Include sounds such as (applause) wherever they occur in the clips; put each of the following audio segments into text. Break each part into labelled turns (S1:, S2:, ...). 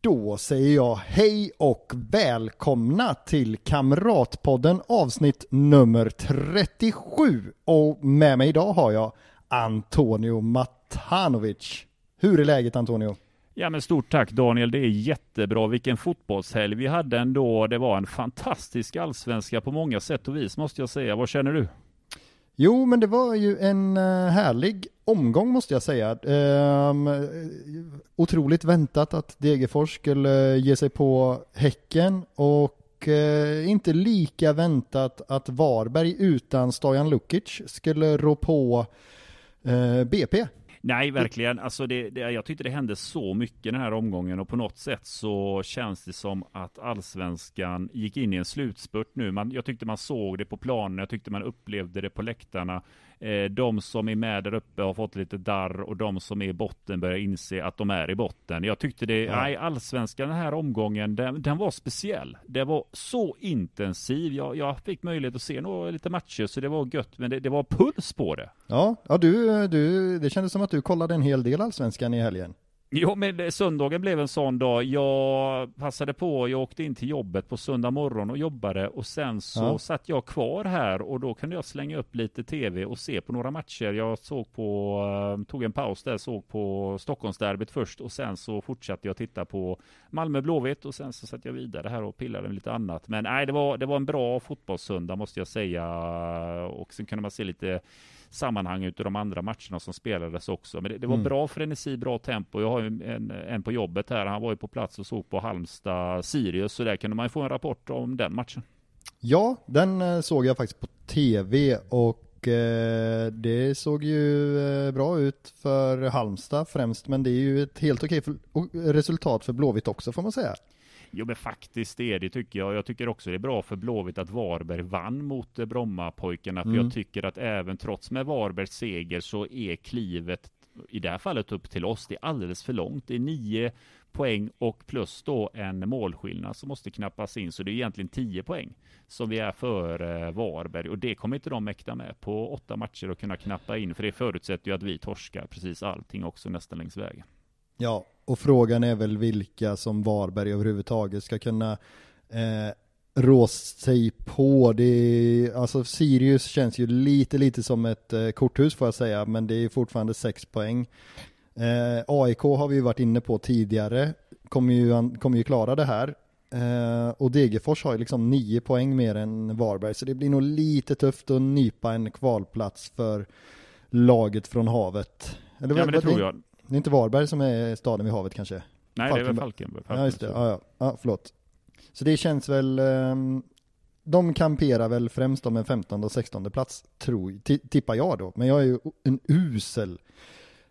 S1: Då säger jag hej och välkomna till Kamratpodden avsnitt nummer 37. Och med mig idag har jag Antonio Matanovic. Hur är läget Antonio?
S2: Ja men stort tack Daniel, det är jättebra. Vilken fotbollshelg vi hade ändå. Det var en fantastisk allsvenska på många sätt och vis måste jag säga. Vad känner du?
S1: Jo, men det var ju en eh, härlig omgång måste jag säga. Ehm, otroligt väntat att Degerfors skulle ge sig på Häcken och eh, inte lika väntat att Varberg utan Stojan Lukic skulle rå på eh, BP.
S2: Nej, verkligen. Alltså det, det, jag tyckte det hände så mycket den här omgången och på något sätt så känns det som att allsvenskan gick in i en slutspurt nu. Man, jag tyckte man såg det på planen, jag tyckte man upplevde det på läktarna. Eh, de som är med där uppe har fått lite darr och de som är i botten börjar inse att de är i botten. Jag tyckte det, ja. nej, allsvenskan den här omgången, den, den, var speciell. Det var så intensiv. Jag, jag fick möjlighet att se några lite matcher så det var gött, men det, det var puls på det.
S1: Ja, ja du, du, det kändes som att du kollade en hel del allsvenskan i helgen.
S2: Jo, men söndagen blev en sån dag. Jag passade på, jag åkte in till jobbet på söndag morgon och jobbade och sen så ja. satt jag kvar här och då kunde jag slänga upp lite tv och se på några matcher. Jag såg på, uh, tog en paus där, såg på Stockholmsderbyt först och sen så fortsatte jag titta på Malmö Blåvitt och sen så satt jag vidare här och pillade med lite annat. Men nej, det var, det var en bra fotbollssöndag måste jag säga och sen kunde man se lite sammanhang utav de andra matcherna som spelades också. Men det, det var mm. bra frenesi, bra tempo. Jag har ju en, en på jobbet här. Han var ju på plats och såg på Halmstad Sirius, så där kunde man ju få en rapport om den matchen.
S1: Ja, den eh, såg jag faktiskt på tv och eh, det såg ju eh, bra ut för Halmstad främst, men det är ju ett helt okej resultat för Blåvitt också får man säga.
S2: Jo men faktiskt det är det tycker jag. Jag tycker också det är bra för Blåvitt att Varberg vann mot eh, Brommapojkarna. För mm. jag tycker att även trots med Varbergs seger så är klivet i det här fallet upp till oss. Det är alldeles för långt. Det är nio poäng och plus då en målskillnad som måste knappas in. Så det är egentligen tio poäng som vi är för Varberg och det kommer inte de mäkta med på åtta matcher och kunna knappa in. För det förutsätter ju att vi torskar precis allting också nästan längs vägen.
S1: Ja, och frågan är väl vilka som Varberg överhuvudtaget ska kunna eh, rå sig på. Det är, alltså Sirius känns ju lite, lite som ett eh, korthus får jag säga, men det är fortfarande sex poäng. Eh, AIK har vi ju varit inne på tidigare, kommer ju, kommer ju klara det här. Eh, och Degerfors har ju liksom nio poäng mer än Varberg, så det blir nog lite tufft att nypa en kvalplats för laget från havet.
S2: Eller, ja, men det tror jag.
S1: Det är inte Varberg som är staden vid havet kanske?
S2: Nej, Falkenberg. det är väl Falkenberg.
S1: Ja, just det. Ja, ja. ja, förlåt. Så det känns väl, um, de kamperar väl främst om en 15 och 16 plats, tror, tippar jag då. Men jag är ju en usel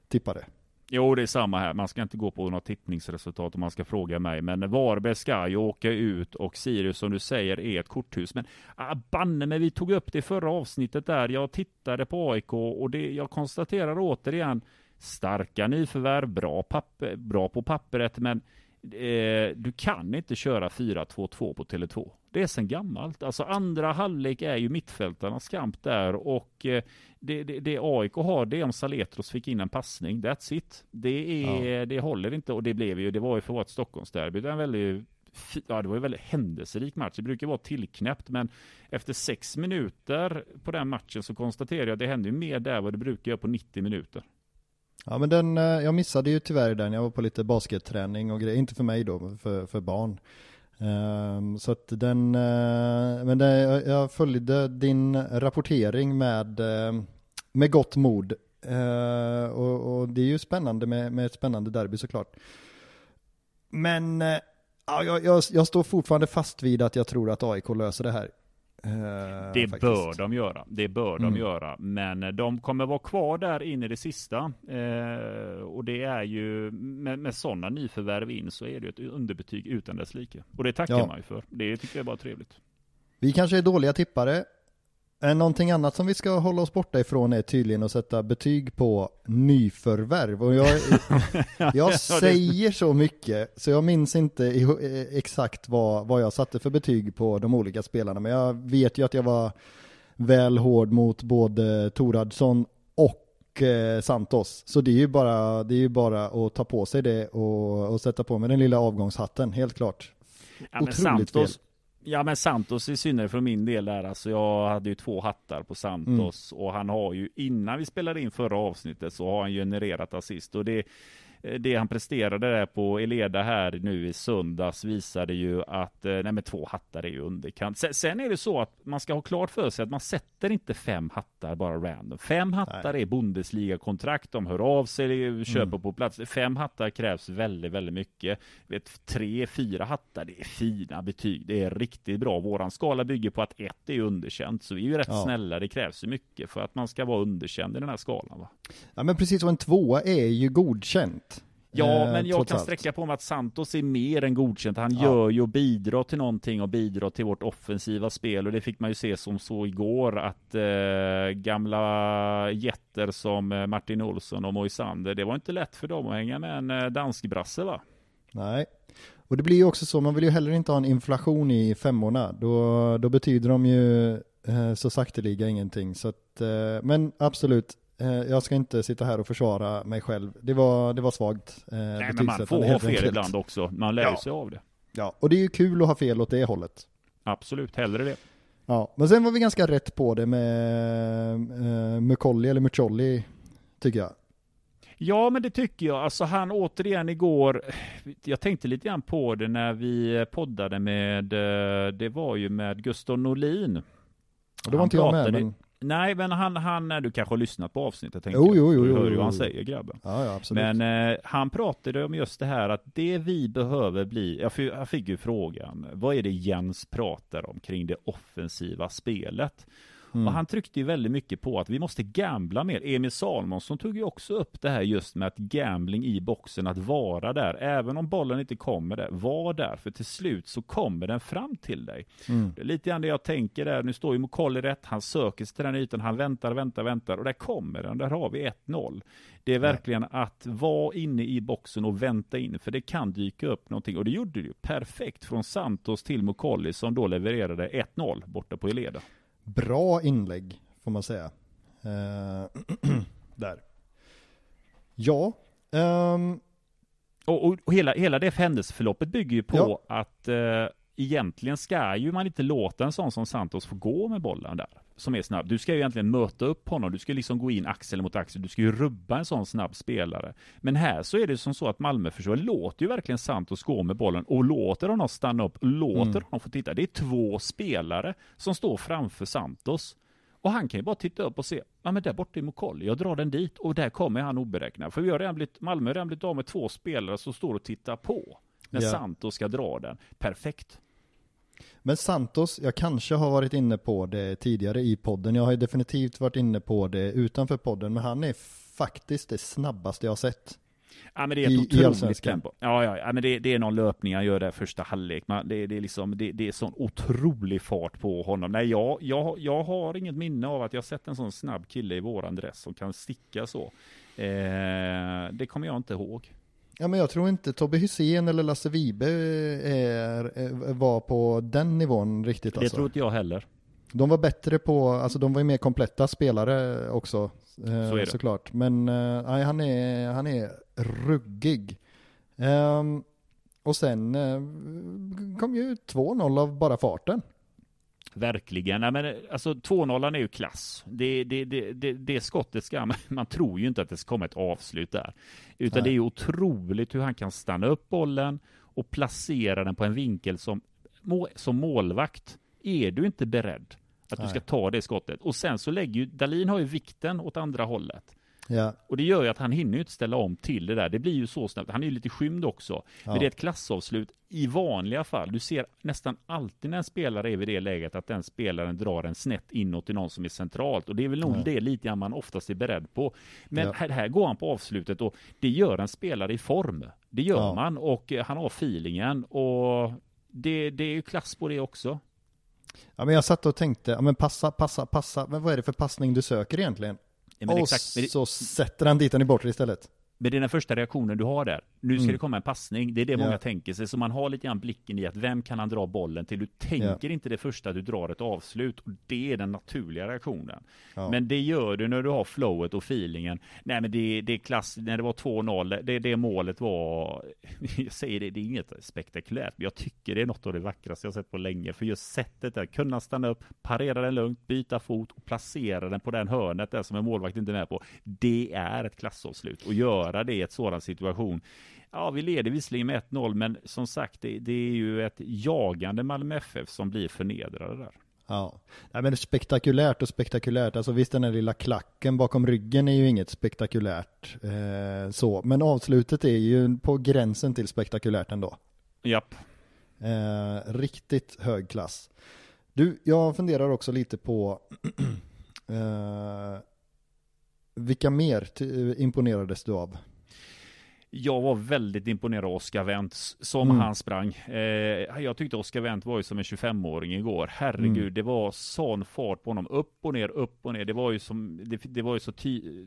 S1: tippare.
S2: Jo, det är samma här. Man ska inte gå på något tippningsresultat om man ska fråga mig. Men Varberg ska ju åka ut och Sirius som du säger är ett korthus. Men ah, banne mig, vi tog upp det i förra avsnittet där. Jag tittade på AIK och det, jag konstaterar återigen starka nyförvärv, bra, papper, bra på pappret, men eh, du kan inte köra 4-2-2 på Tele2. Det är sen gammalt. Alltså andra halvlek är ju mittfältarnas kamp där och eh, det, det, det, AIK har det är om Saletros fick in en passning. That's it. Det, är, ja. det håller inte och det blev ju, det var ju för ett Stockholmsderby. Det, är en väldigt, ja, det var en väldigt händelserik match. Det brukar vara tillknäppt men efter sex minuter på den matchen så konstaterar jag att det händer mer där vad det brukar göra på 90 minuter.
S1: Ja men den, eh, jag missade ju tyvärr den, jag var på lite basketträning och grejer, inte för mig då, för, för barn. Um, så att den, uh, men det, jag följde din rapportering med, uh, med gott mod. Uh, och, och, det är ju spännande med, med ett spännande derby såklart. Men ja, jag, jag, jag står fortfarande fast vid att jag tror att AIK löser det här.
S2: Eh, det faktiskt. bör de göra. Det bör mm. de göra. Men eh, de kommer vara kvar där in i det sista. Eh, och det är ju med, med sådana nyförvärv in så är det ett underbetyg utan dess like. Och det tackar ja. man ju för. Det tycker jag är bara trevligt.
S1: Vi kanske är dåliga tippare. Eh, Någonting annat som vi ska hålla oss borta ifrån är tydligen att sätta betyg på nyförvärv. Och jag, (laughs) jag säger så mycket, så jag minns inte eh, exakt vad, vad jag satte för betyg på de olika spelarna. Men jag vet ju att jag var väl hård mot både Toradsson och eh, Santos. Så det är ju bara, det är ju bara att ta på sig det och, och sätta på mig den lilla avgångshatten, helt klart.
S2: Ja, men
S1: Otroligt
S2: Santos, ja men Santos i synnerhet för min del där, alltså jag hade ju två hattar på Santos och han har ju innan vi spelade in förra avsnittet så har han genererat assist och det det han presterade där på Eleda här nu i söndags visade ju att, eh, nej men två hattar är ju underkant. Sen, sen är det så att man ska ha klart för sig att man sätter inte fem hattar bara random. Fem hattar är Bundesliga-kontrakt, de hör av sig, köper på plats. Fem hattar krävs väldigt, väldigt mycket. Vet, tre, fyra hattar, det är fina betyg. Det är riktigt bra. Våran skala bygger på att ett är underkänt, så vi är ju rätt
S1: Ja.
S2: snälla. Det krävs ju mycket för att man ska vara underkänd i den här skalan. Va?
S1: Ja men precis, och en tvåa är ju godkänt.
S2: Ja,
S1: Eh,
S2: men jag kan
S1: allt.
S2: sträcka på mig att Santos är mer än godkänt. Han
S1: Ja.
S2: gör ju och bidrar till någonting och bidrar till vårt offensiva spel och det fick man ju se som så igår att eh, gamla jätter som eh, Martin Olsson och Moisander, det var inte lätt för dem att hänga med en eh, dansk brasse va?
S1: Nej. Och det blir ju också så, man vill ju heller inte ha en inflation i femmorna. Då, då betyder de ju eh, så sakteliga ingenting. Så att, eh, men absolut, jag ska inte sitta här och försvara mig själv. Det var, det var svagt. Eh,
S2: Nej, men man får ha fel
S1: enkelt.
S2: ibland också. Man lär
S1: Ja.
S2: sig av det.
S1: Ja, och det är ju kul att ha fel åt det hållet.
S2: Absolut, hellre det.
S1: Ja, men sen var vi ganska rätt på det med eh, Mukolli eller Mucolli, tycker jag.
S2: Ja, men det tycker jag. Alltså han återigen igår, jag tänkte lite grann på det när vi poddade med, eh, det var ju med Gustav Norlin.
S1: Och då var
S2: Han
S1: inte jag med, men
S2: Nej, men han, han, du kanske har lyssnat på avsnittet tänker
S1: Jo, jo, jo,
S2: Du hör ju vad han säger grabben.
S1: ja, ja absolut.
S2: Men eh, han pratade om just det här att det vi behöver bli, jag, fick- jag fick ju frågan, vad är det Jens pratar om kring det offensiva spelet?
S1: Mm.
S2: Och han tryckte ju väldigt mycket på att vi måste gambla mer. Emil Salmonsson tog ju också upp det här just med att gambling i boxen, att vara där, även om bollen inte kommer där, var där, för till slut så kommer den fram till dig.
S1: Mm.
S2: Det är lite grann det jag tänker där, nu står ju Mokolli rätt, han söker sig till den ytan, han väntar, väntar, väntar och där kommer den, där har vi 1-0. Det är verkligen att vara inne i boxen och vänta in, för det kan dyka upp någonting och det gjorde det ju perfekt från Santos till Mokolli som då levererade 1-0 borta på Eleda.
S1: Bra inlägg, får man säga. Eh, (clears throat) där. Ja, ehm,
S2: Och, och, och hela, hela det händelseförloppet bygger ju på
S1: Ja.
S2: att eh, egentligen ska ju man inte låta en sån som Santos få gå med bollen där. Som är snabb. Du ska ju egentligen möta upp honom. Du ska liksom gå in axel mot axel. Du ska ju rubba en sån snabb spelare. Men här så är det som så att Malmö försöker låter ju verkligen Santos gå med bollen och låter honom stanna upp. Låter
S1: Mm.
S2: honom få titta. Det är två spelare som står framför Santos. Och han kan ju bara titta upp och se, ja men där borta är Mokolli, jag drar den dit och där kommer han oberäknad. För vi har redan blivit, Malmö har redan blivit av med två spelare som står och tittar på. När
S1: Ja.
S2: Santos ska dra den. Perfekt.
S1: Men Santos, jag kanske har varit inne på det tidigare i podden. Jag har ju definitivt varit inne på det utanför podden, men han är faktiskt det snabbaste jag har sett.
S2: Ja men det är ett
S1: i
S2: otroligt tempo. Ja, ja, ja men det, det är någon löpning han gör där första halvlek. Man, det, det, är liksom, det, det är sån otrolig fart på honom. Nej, jag, jag, jag har inget minne av att jag sett en sån snabb kille i våran dress som kan sticka så. Eh, det kommer jag inte ihåg.
S1: Ja, men jag tror inte Tobbe Hysén eller Lasse Vibe är, är, var på den nivån riktigt
S2: Det
S1: alltså.
S2: tror inte jag heller.
S1: De var bättre på, alltså de var ju mer kompletta spelare också. eh,
S2: Så är det.
S1: Såklart. Men eh, nej, han, är, han är ruggig. Ehm, och sen eh, kom ju 2-0 av bara farten.
S2: Verkligen. Nej, men, alltså 2-0 är ju klass. Det, det, det, det, skottet ska (laughs) man, tror ju inte att det ska komma ett avslut där. Utan
S1: Nej.
S2: det är ju otroligt hur han kan stanna upp bollen och placera den på en vinkel som, som målvakt är du inte beredd att du
S1: Nej.
S2: ska ta det skottet. Och sen så lägger ju, Dalin har ju vikten åt andra hållet.
S1: Ja,
S2: Och det gör ju att han hinner ju inte ställa om till det där. Det blir ju så snabbt. Han är ju lite skymd också.
S1: Ja.
S2: Men det är ett klassavslut i vanliga fall. Du ser nästan alltid när en spelare är vid det läget att den spelaren drar en snett inåt till någon som är centralt. Och det är väl nog
S1: Ja.
S2: det lite grann man oftast är beredd på. Men
S1: Ja.
S2: här, här går han på avslutet och det gör en spelare i form. Det gör man och eh, han har feelingen och det, det är ju klass på det också.
S1: Ja, men jag satt och tänkte, ja men passa, passa, passa, men vad är det för passning du söker egentligen?
S2: Ja,
S1: och
S2: exakt, det-
S1: så sätter han dit den i bortre istället.
S2: Är den första reaktionen du har där. Nu ska
S1: Mm.
S2: det komma en passning. Det är det många tänker sig. Så man har lite grann blicken i att vem kan han dra bollen till? Du tänker inte det första du drar ett avslut. Och det är den naturliga reaktionen.
S1: Ja.
S2: Men det gör du när du har flowet och feelingen. Nej men det, det är klass, när det var 2-0, det, det målet var, (laughs) jag säger det, det är inget spektakulärt. Men jag tycker det är något av det vackraste jag sett på länge. För just sättet där, kunna stanna upp, parera den lugnt, byta fot och placera den på den hörnet där som en målvakt inte är med på. Det är ett klassavslut. Och göra det i ett sådan situation. Ja, vi leder visserligen med 1-0, men som sagt, det, det är ju ett jagande Malmö FF som blir förnedrade där.
S1: Ja, Nej, men spektakulärt och spektakulärt, alltså visst den här lilla klacken bakom ryggen är ju inget spektakulärt eh, så, men avslutet är ju på gränsen till spektakulärt ändå.
S2: Japp.
S1: Eh, riktigt hög klass. Du, jag funderar också lite på (clears throat) eh, vilka mer imponerades du av?
S2: Jag var väldigt imponerad av Oscar Wendt som
S1: Mm.
S2: han sprang. Eh, jag tyckte Oscar Wendt var ju som en 25-åring igår. Herregud,
S1: Mm.
S2: det var sån fart på honom. Upp och ner, upp och ner. Det var ju som, det, det var ju så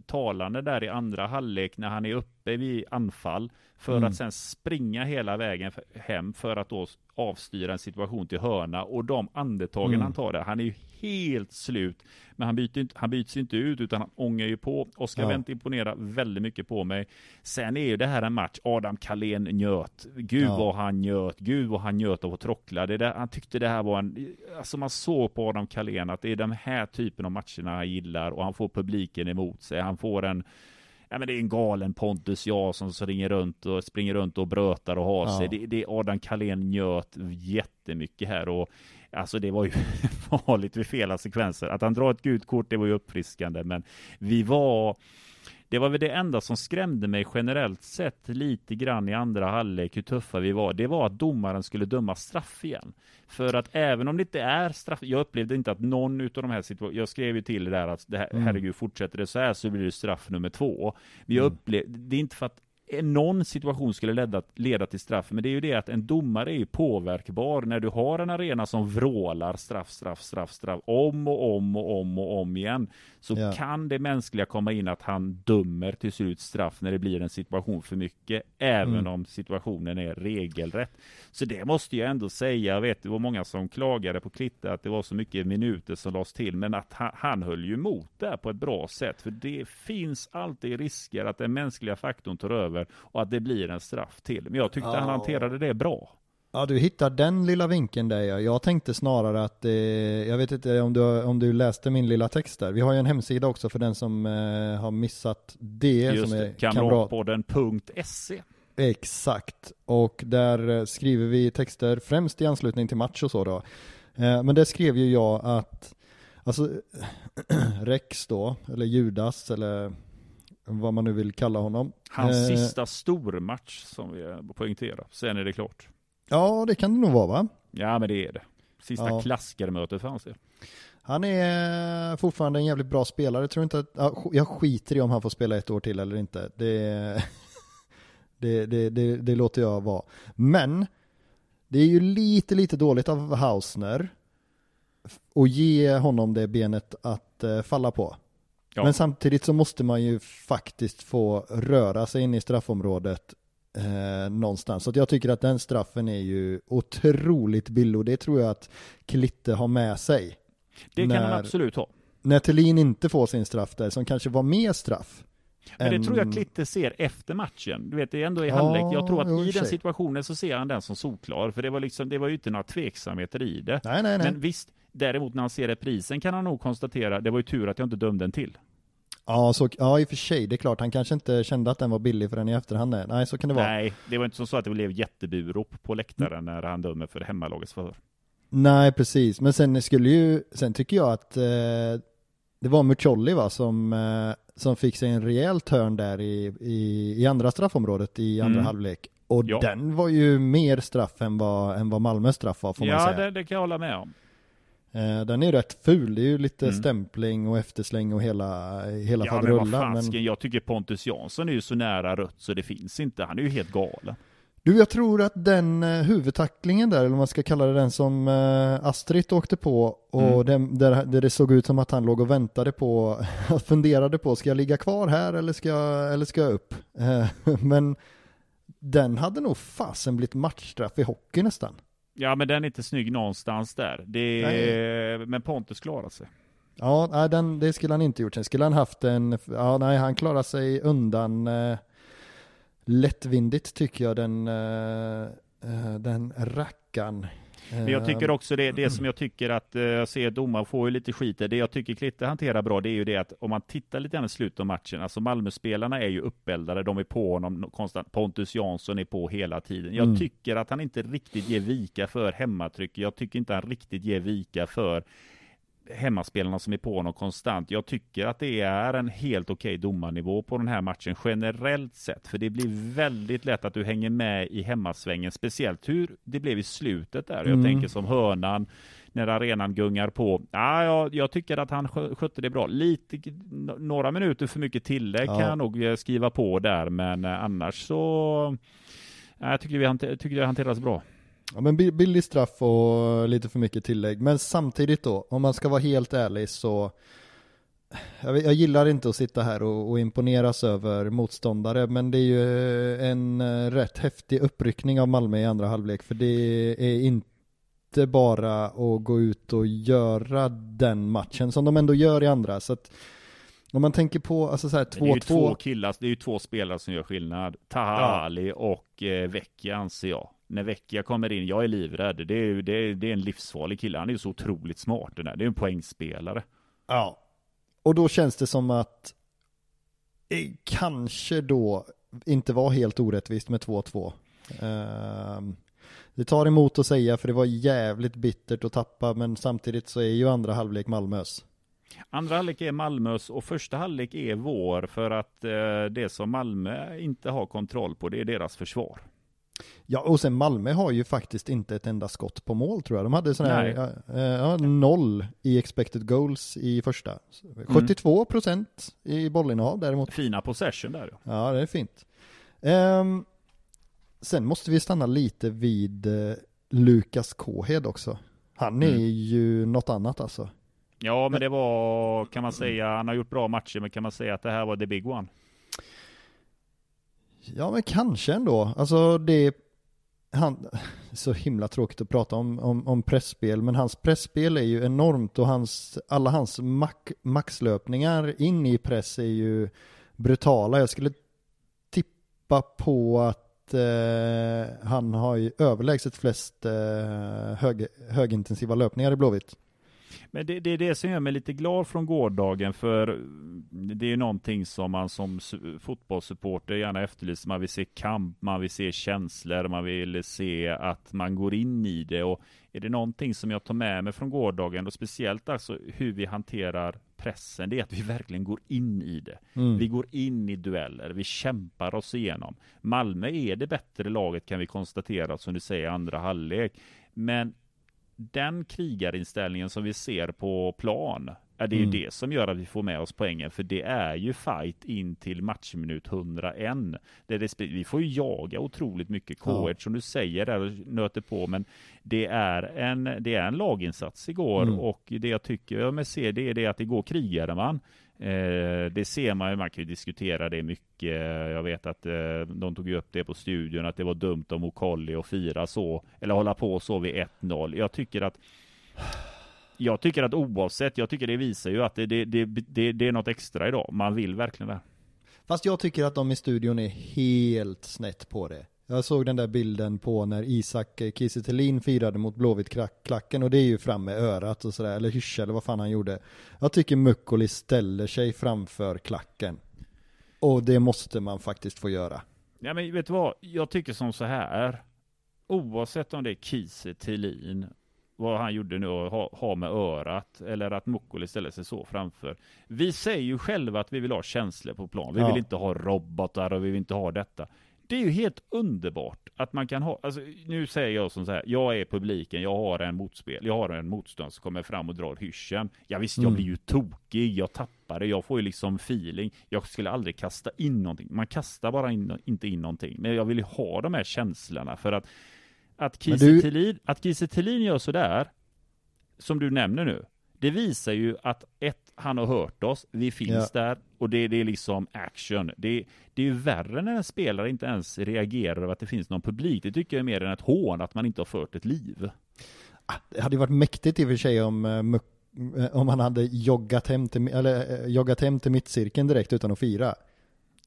S2: talande där i andra halvlek när han är uppe vid anfall för
S1: Mm.
S2: att sen springa hela vägen hem för att då avstyra en situation till hörna och de andetagen
S1: Mm.
S2: han tar där. Han är ju helt slut, men han byter inte, han byts inte ut utan han ångar ju på. Oscar
S1: Ja.
S2: Wendt imponerar väldigt mycket på mig. Sen är ju det här en match, Adam Kalén njöt. Gud
S1: Ja.
S2: vad han njöt, gud vad han njöt av att trockla. Det där, han tyckte det här var en, alltså man såg på Adam Kalén att det är den här typen av matcherna han gillar och han får publiken emot sig. Han får en Ja, men det är en galen Pontus Jansson som ringer runt och springer runt och brötar och har
S1: Ja.
S2: sig. Det, det Adam Kalén njöt jättemycket här och alltså det var ju (laughs) farligt vid fel sekvenser. Att han drar ett gult kort, det var ju uppfriskande, men vi var det var väl det enda som skrämde mig generellt sett lite grann i andra halvlek hur tuffa vi var. Det var att domaren skulle döma straff igen. För att även om det inte är straff, jag upplevde inte att någon utav de här situationerna, jag skrev ju till det där att det här,
S1: Mm.
S2: herregud fortsätter det så här så blir det straff nummer två. Men jag
S1: Mm.
S2: upplevde, det är inte för att någon situation skulle leda, leda till straff, men det är ju det att en domare är ju påverkbar när du har en arena som vrålar straff, straff, straff, straff om och om och om och om igen. Så
S1: Ja.
S2: kan det mänskliga komma in att han dömer till slut straff när det blir en situation för mycket, även
S1: Mm.
S2: om situationen är regelrätt. Så det måste jag ändå säga, jag vet det var många som klagade på Klitte att det var så mycket minuter som lades till, men att han, han höll ju emot där på ett bra sätt, för det finns alltid risker att den mänskliga faktorn tar över och att det blir en straff till. Men jag tyckte
S1: Ja.
S2: han hanterade det bra.
S1: Ja, du hittar den lilla vinkeln där ja. Jag tänkte snarare att, eh, jag vet inte om du, om du läste min lilla text där. Vi har ju en hemsida också för den som eh, har missat det.
S2: Just
S1: som är kamrat.
S2: kamratpodden.se.
S1: Exakt, och där eh, skriver vi texter främst i anslutning till match och så då. Eh, Men där skrev ju jag att, alltså (clears throat) Rex då, eller Judas, eller vad man nu vill kalla honom.
S2: Hans
S1: Eh,
S2: sista stormatch som vi poängterar. Sen är det klart.
S1: Ja, det kan det nog vara va?
S2: Ja, men det är det. Sista
S1: Ja.
S2: klassikermötet för hans del.
S1: Han är fortfarande en jävligt bra spelare. Jag tror inte att, jag skiter i om han får spela ett år till eller inte. Det, (laughs) det, det, det, det låter jag vara. Men det är ju lite, lite dåligt av Hausner att ge honom det benet att eh, falla på.
S2: Ja.
S1: Men samtidigt så måste man ju faktiskt få röra sig in i straffområdet eh, någonstans. Så jag tycker att den straffen är ju otroligt billig och det tror jag att Klitte har med sig.
S2: Det kan han
S1: när-
S2: absolut ha.
S1: När Thelin inte får sin straff där, som kanske var mer straff.
S2: Men det tror jag Klitte ser efter matchen. Du vet, det är ändå i
S1: Ja,
S2: halvlek. Jag tror att
S1: i
S2: den situationen så ser han den som solklar. För det var liksom, det var ju inte några tveksamheter i det.
S1: Nej, nej, nej.
S2: Men visst, däremot när han ser reprisen kan han nog konstatera, det var ju tur att jag inte dömde en till.
S1: Ja, så, ja, i och för sig, det är klart, han kanske inte kände att den var billig förrän i efterhand. Nej, så kan det vara.
S2: Nej, det var inte så att det blev jätteburop på läktaren när han dömer för hemmalagets förhör.
S1: Nej, precis. Men sen skulle ju, sen tycker jag att eh, det var Mucolli va, som, eh, som fick sig en rejäl törn där i, i, i andra straffområdet i andra
S2: Mm.
S1: halvlek. Och
S2: Ja.
S1: den var ju mer straff än vad, än vad Malmös straff var får man
S2: Ja,
S1: säga.
S2: det, det kan jag hålla med om.
S1: Eh, den är rätt ful, det är ju lite
S2: Mm.
S1: stämpling och eftersläng och hela, hela
S2: Ja, men vad
S1: faderullan. Men,
S2: fasken, jag tycker Pontus Jansson är ju så nära rött så det finns inte. Han är ju helt galen.
S1: Du, jag tror att den eh, huvudtacklingen där, eller vad man ska kalla det, den som eh, Astrid åkte på och
S2: Mm.
S1: där, där det såg ut som att han låg och väntade på, (laughs) funderade på, ska jag ligga kvar här eller ska jag, eller ska jag upp? (laughs) Men den hade nog fasen blivit matchstraff i hockey nästan.
S2: Ja, men den är inte snygg någonstans där. Det är... Men Pontus klarar sig.
S1: Ja, nej, den, det skulle han inte gjort. Sen skulle han haft en, ja nej, han klarar sig undan eh, lättvindigt tycker jag, den, eh, eh, den rackan.
S2: Men jag tycker också det, det som jag tycker att eh, jag ser domaren får ju lite skit där. Det jag tycker Klitte hanterar bra, det är ju det att om man tittar lite grann i slutet av matchen, alltså Malmöspelarna är ju uppeldade, de är på honom konstant. Pontus Jansson är på hela tiden. Jag
S1: Mm.
S2: tycker att han inte riktigt ger vika för hemmatryck. Jag tycker inte han riktigt ger vika för hemmaspelarna som är på honom konstant. Jag tycker att det är en helt okej domarnivå på den här matchen generellt sett. För det blir väldigt lätt att du hänger med i hemmasvängen. Speciellt hur det blev i slutet där. Jag
S1: Mm.
S2: tänker som hörnan när arenan gungar på. Ja, jag, jag tycker att han skö- skötte det bra. Lite, några minuter för mycket tillägg
S1: Ja.
S2: kan jag nog eh, skriva på där. Men eh, annars så ja, jag tycker vi hanter, tycker det hanteras bra.
S1: Ja men bi- billig straff och lite för mycket tillägg. Men samtidigt då, om man ska vara helt ärlig så jag, jag gillar inte att sitta här och, och imponeras över motståndare, men det är ju en eh, rätt häftig uppryckning av Malmö i andra halvlek, för det är inte bara att gå ut och göra den matchen som de ändå gör i andra. Så att om man tänker på, alltså så här
S2: Men Det är ju två
S1: 2-2,
S2: killar, det är ju två spelare som gör skillnad. Taha
S1: Ja.
S2: Och eh, Vecchia anser jag. När Vecchia kommer in, jag är livrädd. Det är, det är, det är en livsfarlig kille. Han är ju så otroligt smart den där. Det är en poängspelare.
S1: Ja. Och då känns det som att det kanske då inte var helt orättvist med 2-2. Ehm, det tar emot att säga för det var jävligt bittert att tappa men samtidigt så är ju andra halvlek Malmös.
S2: Andra halvlek är Malmös och första halvlek är vår för att eh, det som Malmö inte har kontroll på det är deras försvar.
S1: Ja och sen Malmö har ju faktiskt inte ett enda skott på mål tror jag. De hade sån här, ja, ja, noll i expected goals i första. 72 procent i bollinnehav däremot.
S2: Fina possession där. ja.
S1: Ja, det är fint. Ehm, sen måste vi stanna lite vid eh, Lukas Kåhed också. Han är
S2: Mm.
S1: ju något annat alltså.
S2: Ja, men det var, kan man säga, han har gjort bra matcher, men kan man säga att det här var the big one?
S1: Ja, men kanske ändå. Alltså det han, (laughs) så himla tråkigt att prata om, om, om pressspel, men hans pressspel är ju enormt och hans, alla hans mack, maxlöpningar in i press är ju brutala. Jag skulle tippa på att eh, han har ju överlägset flest eh, hög, högintensiva löpningar i Blåvitt.
S2: Men det, det är det som gör mig lite glad från gårdagen, för det är ju någonting som man som su- fotbollssupporter gärna efterlyser. Man vill se kamp, man vill se känslor, man vill se att man går in i det. Och är det någonting som jag tar med mig från gårdagen, och speciellt alltså hur vi hanterar pressen, det är att vi verkligen går in i det.
S1: Mm.
S2: Vi går in i dueller, vi kämpar oss igenom. Malmö är det bättre laget kan vi konstatera, som du säger, andra halvlek. Men den krigarinställningen som vi ser på plan, är det är
S1: Mm.
S2: ju det som gör att vi får med oss poängen, för det är ju fight in till matchminut 101. Det är, vi får ju jaga otroligt mycket
S1: Ja.
S2: K1 som du säger där och nöter på, men det är en, det är en laginsats igår
S1: Mm.
S2: och det jag tycker jag med ser det är det att igår krigade man. Eh, det ser man ju, man kan ju diskutera det mycket. Jag vet att eh, de tog ju upp det på studion, att det var dumt om Okolli att fira så, eller hålla på så vid 1-0. Jag tycker att jag tycker att oavsett, jag tycker det visar ju att det, det, det, det, det är något extra idag. Man vill verkligen det.
S1: Fast jag tycker att de i studion är helt snett på det. Jag såg den där bilden på när Isak Kiese Thelin firade mot Blåvitt-klacken och det är ju fram med örat och sådär, eller hyscha eller vad fan han gjorde. Jag tycker Mukkoli ställer sig framför klacken. Och det måste man faktiskt få göra.
S2: Ja men vet du vad, jag tycker som så här. Oavsett om det är Kiese vad han gjorde nu och ha, ha med örat, eller att Mukkoli ställer sig så framför. Vi säger ju själva att vi vill ha känslor på plan. Vi
S1: Ja.
S2: vill inte ha robotar och vi vill inte ha detta. Det är ju helt underbart att man kan ha, alltså nu säger jag som så här, jag är publiken, jag har en motspel, jag har en motstånd som kommer fram och drar hyschen. Ja visst, jag
S1: Mm.
S2: blir ju tokig, jag tappar det, jag får ju liksom feeling. Jag skulle aldrig kasta in någonting. Man kastar bara in, inte in någonting. Men jag vill ju ha de här känslorna för att att Kiese
S1: du-
S2: Thelin, att Kiese Thelin gör sådär, som du nämner nu, det visar ju att ett, han har hört oss, vi finns där och det, det är liksom action. Det, det är ju värre när en spelare inte ens reagerar över att det finns någon publik. Det tycker jag är mer än ett hån att man inte har fört ett liv.
S1: Det hade ju varit mäktigt i och för sig om, eh, eh, om han hade joggat hem, till, eller, eh, joggat hem till mittcirkeln direkt utan att fira.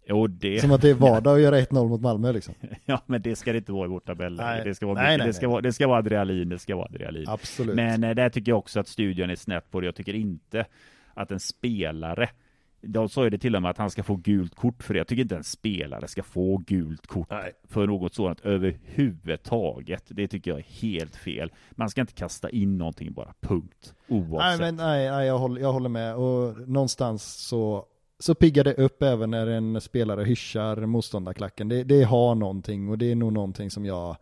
S2: Jo, det,
S1: Som att det är vardag att göra 1-0 mot Malmö liksom. (laughs)
S2: ja, men det ska det inte vara i vårt tabelläge.
S1: Nej.
S2: Det ska vara,
S1: Nej,
S2: det, ska vara, det ska vara adrenalin, det ska vara adrenalin.
S1: Absolut.
S2: Men eh, där tycker jag också att studion är snett på det. Jag tycker inte att en spelare de sa ju det till och med att han ska få gult kort för det. Jag tycker inte en spelare ska få gult kort
S1: Nej.
S2: för något sådant överhuvudtaget. Det tycker jag är helt fel. Man ska inte kasta in någonting bara, punkt.
S1: Nej,
S2: Oavsett.
S1: men, nej, nej jag, håller, jag håller med. Och någonstans så, så piggar det upp även när en spelare hyschar motståndarklacken. Det, det har någonting och det är nog någonting som jag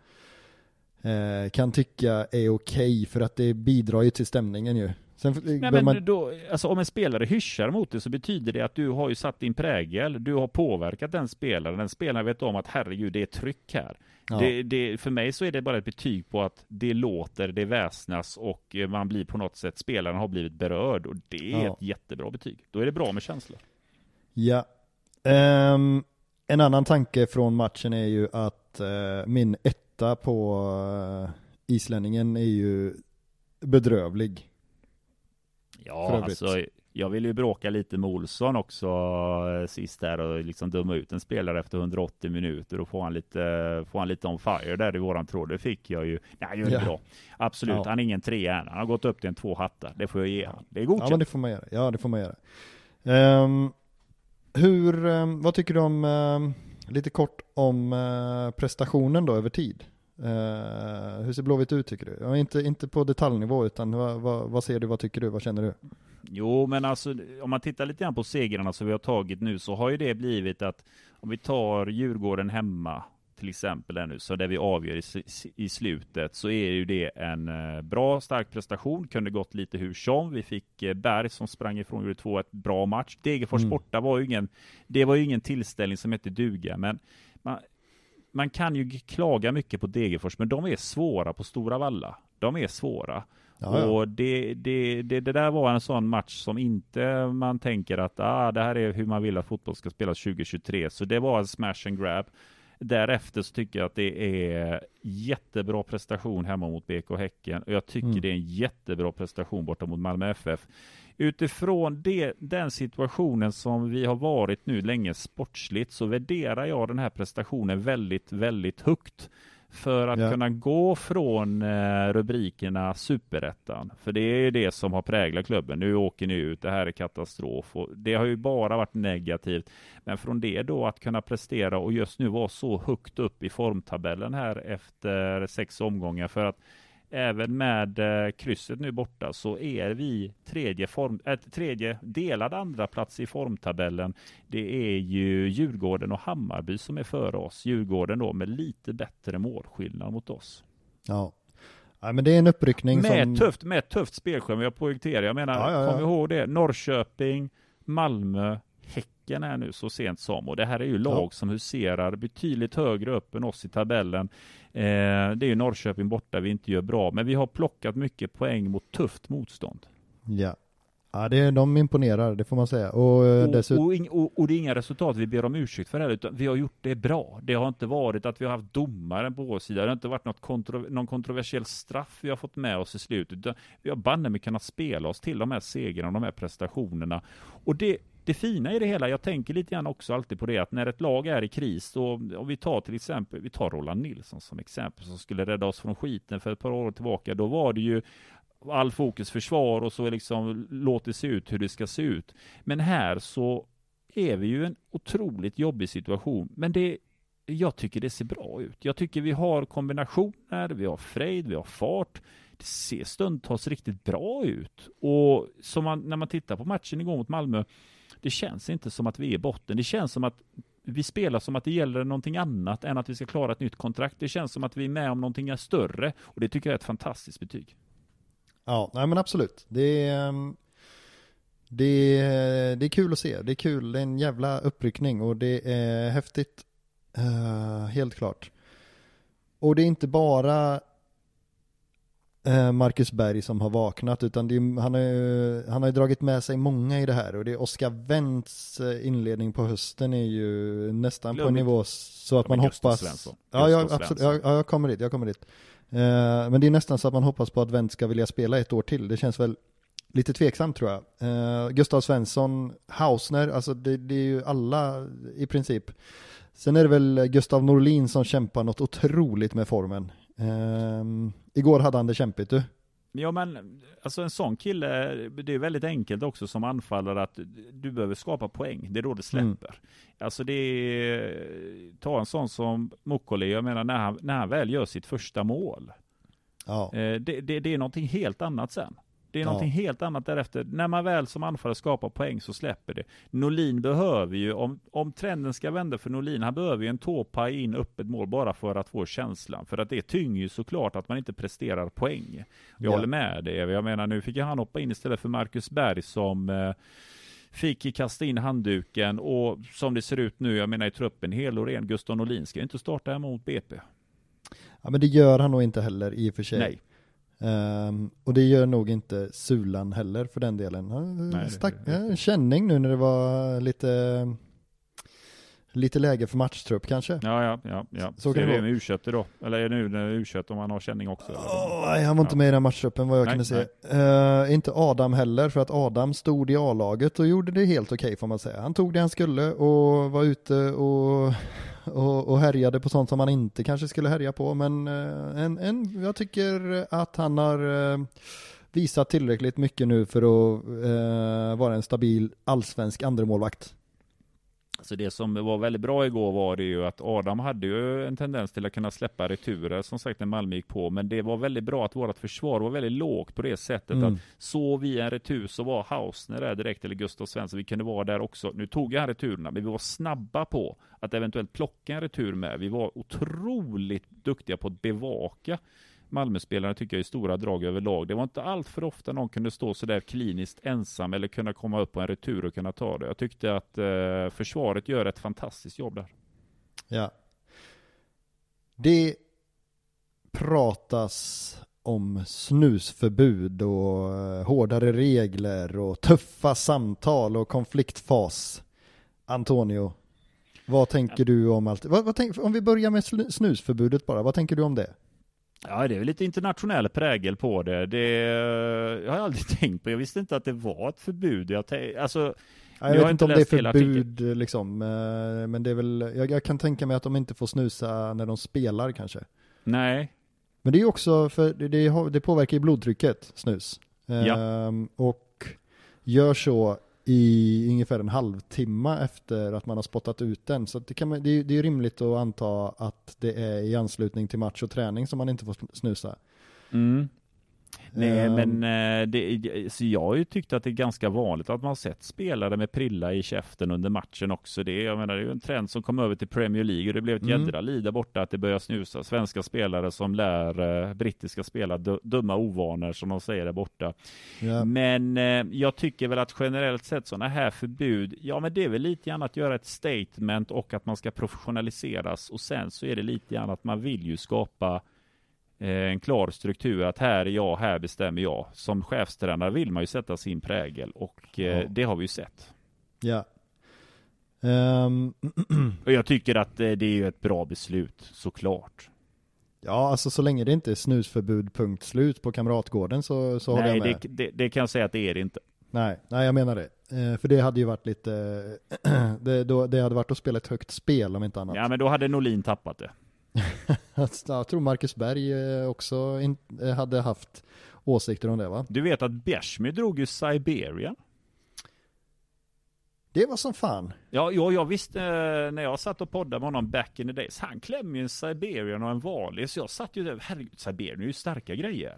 S1: eh, kan tycka är okej för att det bidrar ju till stämningen ju. Sen
S2: Nej, men
S1: man,
S2: då, alltså om en spelare hyschar mot det så betyder det att du har ju satt din prägel, du har påverkat den spelaren, den spelaren vet om att herregud det är tryck här.
S1: ja,
S2: Det, det, för mig så är det bara ett betyg på att det låter, det väsnas och eh, man blir på något sätt, spelaren har blivit berörd och det är
S1: Ja.
S2: ett jättebra betyg. Då är det bra med känslor.
S1: ja. Ehm, en annan tanke från matchen är ju att eh, min etta på eh, islänningen är ju bedrövlig.
S2: Ja, alltså jag vill ju bråka lite med Olsson också eh, sist där och liksom döma ut en spelare efter 180 minuter och få han lite, få han lite on fire där i våran tråd. Det fick jag ju. Nej, jag
S1: Ja.
S2: bra. Absolut,
S1: Ja.
S2: han är ingen trea än. Han har gått upp till en två hattar. Det får jag ge han. Det är
S1: Ja
S2: godkänt.
S1: men det får man göra. Ja det får man göra. Ehm, hur, ehm, vad tycker du om, ehm, lite kort om eh, prestationen då över tid? Eh, hur ser Blåvitt ut tycker du? Ja, inte, inte på detaljnivå utan vad, vad, vad ser du, vad tycker du, vad känner du?
S2: Jo, men alltså om man tittar lite grann på segrarna som vi har tagit nu så har ju det blivit att om vi tar Djurgården hemma till exempel där nu, så där vi avgör i, i slutet så är ju det en eh, bra stark prestation. Kunde gått lite hur som. Vi fick eh, Berg som sprang ifrån gjorde två ett bra match. Degerfors
S1: Mm.
S2: borta var ju ingen, det var ju ingen tillställning som hette duga, men man, man kan ju klaga mycket på Degerfors, men de är svåra på Stora Valla. De är svåra.
S1: Ja, ja.
S2: Och det, det, det, det där var en sån match som inte man tänker att ah, det här är hur man vill att fotboll ska spelas 2023. Så det var en smash and grab. Därefter så tycker jag att det är jättebra prestation hemma mot BK Häcken och jag tycker
S1: Mm.
S2: det är en jättebra prestation borta mot Malmö FF. Utifrån det, den situationen som vi har varit nu länge sportsligt så värderar jag den här prestationen väldigt, väldigt högt. För att
S1: Ja.
S2: kunna gå från eh, rubrikerna Superettan, för det är det som har präglat klubben. Nu åker ni ut, det här är katastrof. Och det har ju bara varit negativt. Men från det då att kunna prestera och just nu vara så högt upp i formtabellen här efter sex omgångar. För att även med eh, krysset nu borta så är vi tredje, form, äh, tredje delad andra plats i formtabellen. Det är ju Djurgården och Hammarby som är före oss. Djurgården då med lite bättre målskillnad mot oss.
S1: Ja. ja men det är en uppryckning
S2: Med
S1: som...
S2: tufft, med ett tufft spelschema, jag poängterar. Jag menar,
S1: Ja, ja, ja.
S2: kom ihåg det. Norrköping, Malmö, Häcken är nu så sent som. Och det här är ju lag som huserar betydligt högre upp än oss i tabellen. Eh, det är ju Norrköping borta vi inte gör bra, men vi har plockat mycket poäng mot tufft motstånd.
S1: Ja. Ja, det, de imponerar, det får man säga. Och, eh,
S2: Och,
S1: dessutom...
S2: och, och, det är inga resultat vi ber om ursäkt för heller, utan vi har gjort det bra. Det har inte varit att vi har haft domaren på vår sida. Det har inte varit något kontro, någon kontroversiell straff vi har fått med oss i slutet. Utan vi har banne kunnat spela oss till de här segrarna, de här prestationerna. Och det, det fina i det hela, jag tänker lite grann också alltid på det, att när ett lag är i kris, och om vi tar till exempel, vi tar Roland Nilsson som exempel, som skulle rädda oss från skiten för ett par år tillbaka, då var det ju all fokus försvar och så liksom låt det se ut hur det ska se ut. Men här så är vi ju i en otroligt jobbig situation. Men det, jag tycker det ser bra ut. Jag tycker vi har kombinationer, vi har frejd, vi har fart. Det ser stundtals riktigt bra ut. Och som man, när man tittar på matchen igår mot Malmö, det känns inte som att vi är i botten. Det känns som att vi spelar som att det gäller någonting annat än att vi ska klara ett nytt kontrakt. Det känns som att vi är med om någonting större och det tycker jag är ett fantastiskt betyg.
S1: Ja, nej men absolut. Det är, ehm, det är, det är kul att se. Det är kul, det är en jävla uppryckning och det är häftigt. Uh, helt klart. Och det är inte bara Marcus Berg som har vaknat utan är, han, är, han har ju dragit med sig många i det här och det är Oskar Wendts eh, inledning på hösten är ju nästan Glöm på en nivå så att man hoppas
S2: Svensson.
S1: Ja, jag, absolut, ja, jag kommer dit, jag kommer dit. Uh, men det är nästan så att man hoppas på att Wendt ska vilja spela ett år till. Det känns väl lite tveksamt tror jag. Uh, Gustav Svensson, Hausner, alltså det, det, är ju alla i princip. Sen är det väl Gustav Norlin som kämpar något otroligt med formen. Uh, igår hade han det kämpigt du.
S2: Ja men, alltså en sån kille, det är väldigt enkelt också som anfallare att du behöver skapa poäng. Det är då det släpper. Mm. Alltså det är, ta en sån som Mukkoli, jag menar när han, när han väl gör sitt första mål. Ja. Eh, det, det, det är någonting helt annat sen. Det är någonting ja. helt annat därefter. När man väl som anfallare skapar poäng så släpper det. Norlin behöver ju, om, om trenden ska vända för Norlin, han behöver ju en tåpaj in öppet mål bara för att få känslan. För att det tynger ju såklart att man inte presterar poäng. Jag ja. håller med dig. Jag menar nu fick han hoppa in istället för Marcus Berg som eh, fick kasta in handduken och som det ser ut nu, jag menar i truppen, hel och ren, Gustav Norlin ska inte starta hemma mot BP.
S1: Ja men det gör han nog inte heller i och för sig.
S2: Nej.
S1: Um, och det gör nog inte Sulan heller för den delen. Nej, Stack, det. känning nu när det var lite Lite läge för matchtrupp kanske?
S2: Ja, ja, ja. ja. Så, så kan är det med u då? Eller är det nu u om han har känning också?
S1: Oh, nej, han var inte med i den matchtruppen vad jag nej, kunde se. Uh, inte Adam heller, för att Adam stod i A-laget och gjorde det helt okej okay, får man säga. Han tog det han skulle och var ute och och, och härjade på sånt som han inte kanske skulle härja på. Men eh, en, en, jag tycker att han har eh, visat tillräckligt mycket nu för att eh, vara en stabil allsvensk andremålvakt.
S2: Så det som var väldigt bra igår var det ju att Adam hade ju en tendens till att kunna släppa returer som sagt när Malmö gick på. Men det var väldigt bra att vårt försvar var väldigt lågt på det sättet mm. att såg vi en retur så var Hausner där direkt eller Gustav Svensson. Vi kunde vara där också. Nu tog han returerna men vi var snabba på att eventuellt plocka en retur med. Vi var otroligt duktiga på att bevaka Malmöspelarna tycker jag i stora drag överlag. Det var inte allt för ofta någon kunde stå så där kliniskt ensam eller kunna komma upp på en retur och kunna ta det. Jag tyckte att eh, försvaret gör ett fantastiskt jobb där.
S1: Ja. Det pratas om snusförbud och eh, hårdare regler och tuffa samtal och konfliktfas. Antonio, vad tänker du om allt? Vad, vad tänk, om vi börjar med snusförbudet bara, vad tänker du om det?
S2: Ja, det är väl lite internationell prägel på det. Det jag har jag aldrig (laughs) tänkt på. Jag visste inte att det var ett förbud. Jag, alltså,
S1: jag vet inte om det är förbud liksom, eh, men det är väl, jag, jag, kan tänka mig att de inte får snusa när de spelar kanske.
S2: Nej.
S1: Men det är också, för det, det, det påverkar ju blodtrycket, snus.
S2: Ja. Ehm,
S1: och gör så i ungefär en halvtimme efter att man har spottat ut den. Så det, kan man, det, är, det är rimligt att anta att det är i anslutning till match och träning som man inte får snusa.
S2: Mm. Nej, um, men eh, det, så jag har ju tyckt att det är ganska vanligt att man sett spelare med prilla i käften under matchen också. Det, jag menar, det är ju en trend som kom över till Premier League och det blev ett mm. jädra liv där borta att det börjar snusa. Svenska spelare som lär eh, brittiska spelare dumma ovanor som de säger där borta. Yeah. Men eh, jag tycker väl att generellt sett sådana här förbud, ja men det är väl lite grann att göra ett statement och att man ska professionaliseras och sen så är det lite grann att man vill ju skapa en klar struktur att här är jag, här bestämmer jag. Som chefstränare vill man ju sätta sin prägel och eh, ja. det har vi ju sett.
S1: Ja. Um. (clears throat)
S2: och jag tycker att eh, det är ju ett bra beslut, såklart.
S1: Ja, alltså så länge det inte är snusförbud punkt slut på Kamratgården så, så
S2: nej,
S1: håller jag
S2: med. Det, det, det kan jag säga att det är det inte.
S1: Nej, nej jag menar det. för det hade ju varit lite, (clears throat) det, då, det hade varit att spela ett högt spel om inte annat.
S2: Ja, men då hade Norlin tappat det. (laughs)
S1: jag tror Marcus Berg eh, också eh, hade haft åsikter om det va?
S2: Du vet att Bjärsmyr drog ju Siberia?
S1: Det var som fan.
S2: Ja, ja jag visste eh, när jag satt och poddade med honom back in the days. Han klämmer ju en Siberian och en Valis. Jag satt ju där, herregud, Siberian är ju starka grejer.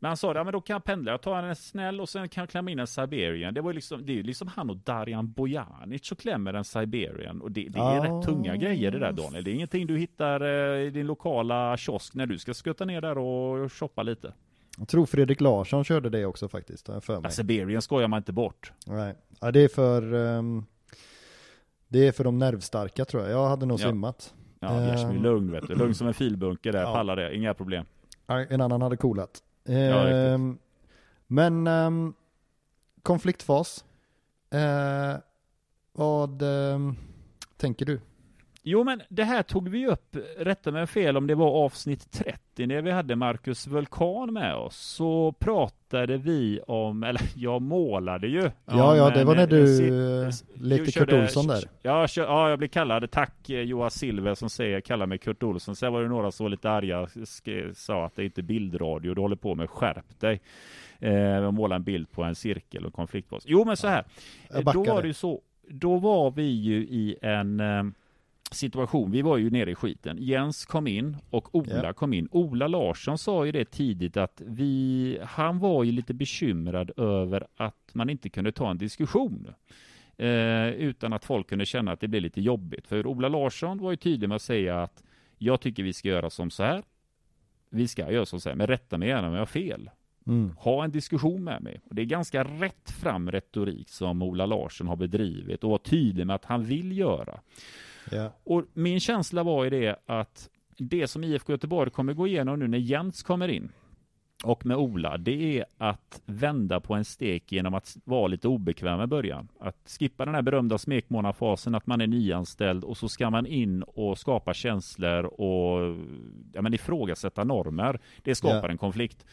S2: Men han sa, ja men då kan jag pendla, jag tar en snäll och sen kan jag klämma in en Siberian. Det var liksom, det är ju liksom han och Darijan Bojanic och klämmer en Siberian. Och det, det är
S1: Ja.
S2: rätt tunga grejer det där Daniel. Det är ingenting du hittar eh, i din lokala kiosk när du ska skutta ner där och shoppa lite.
S1: Jag tror Fredrik Larsson körde det också faktiskt, har jag för mig.
S2: Siberian skojar man inte bort.
S1: Nej, ja, det är för ehm, Det är för de nervstarka tror jag. Jag hade nog
S2: Ja.
S1: simmat.
S2: Ja, är
S1: Ehm.
S2: lugn vet du. Lugn som en filbunke där,
S1: Ja.
S2: pallar det, inga problem.
S1: En annan hade coolat.
S2: Ja.
S1: Ehm, men ehm, konfliktfas. Eh, vad ehm, tänker du?
S2: Jo men det här tog vi upp, rätta mig fel om det var avsnitt 30 när vi hade Marcus Vulkan med oss. Så pratade vi om, eller (laughs) jag målade ju.
S1: Ja, ja, det var när
S2: en
S1: du
S2: si-
S1: eh, lekte
S2: du
S1: Kurt Olsson där.
S2: Ja, kör, ja, jag blev kallad, tack eh, Johan Silver som säger, kallar mig Kurt Olsson. Sen var det några som var lite arga, sa att det inte är bildradio du håller på med, skärp dig. Eh, målade en bild på en cirkel och konfliktfas. Jo men så här, Eh, då var det ju så, då var vi ju i en eh, situation, vi var ju nere i skiten. Jens kom in och Ola
S1: Ja.
S2: kom in. Ola Larsson sa ju det tidigt att vi, han var ju lite bekymrad över att man inte kunde ta en diskussion. Eh, utan att folk kunde känna att det blev lite jobbigt. För Ola Larsson var ju tydlig med att säga att jag tycker vi ska göra som så här. Vi ska göra som så här, men rätta mig gärna om jag har fel
S1: Mm.
S2: ha en diskussion med mig. Och det är ganska rätt fram retorik som Ola Larsson har bedrivit och var tydlig med att han vill göra.
S1: Ja.
S2: Och min känsla var ju det att det som IFK Göteborg kommer gå igenom nu när Jens kommer in och med Ola, det är att vända på en stek genom att vara lite obekväm i början. Att skippa den här berömda smekmånafasen, att man är nyanställd och så ska man in och skapa känslor och ja, men ifrågasätta normer. Det skapar
S1: Ja.
S2: en konflikt.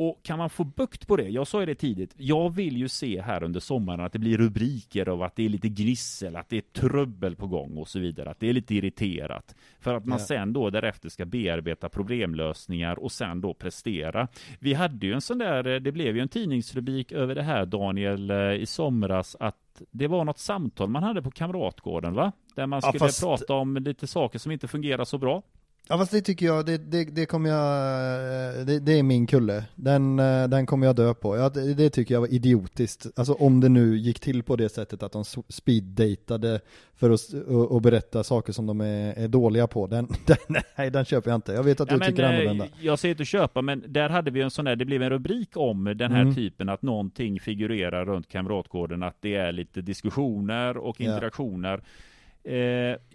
S2: Och kan man få bukt på det, jag sa ju det tidigt, jag vill ju se här under sommaren att det blir rubriker av att det är lite gnissel, att det är trubbel på gång och så vidare, att det är lite irriterat. För att man
S1: Ja.
S2: sen då därefter ska bearbeta problemlösningar och sen då prestera. Vi hade ju en sån där, eh, det blev ju en tidningsrubrik över det här Daniel eh, i somras, att det var något samtal man hade på Kamratgården va? Där man
S1: Ja,
S2: skulle
S1: fast-
S2: prata om lite saker som inte fungerar så bra.
S1: Ja fast det tycker jag, det, det, det kommer jag, eh, det, det är min kulle. Den, eh, den kommer jag dö på. Ja, det, det tycker jag var idiotiskt. Alltså om det nu gick till på det sättet att de speeddatade för att och, och berätta saker som de är, är dåliga på. Den, (laughs) den, nej den köper jag inte. Jag vet att du
S2: Ja,
S1: tycker
S2: eh,
S1: annorlunda.
S2: Jag säger inte köpa, men där hade vi en sån där, det blev en rubrik om den här
S1: Mm.
S2: typen att någonting figurerar runt Kamratgården, att det är lite diskussioner och
S1: Ja.
S2: interaktioner. Eh,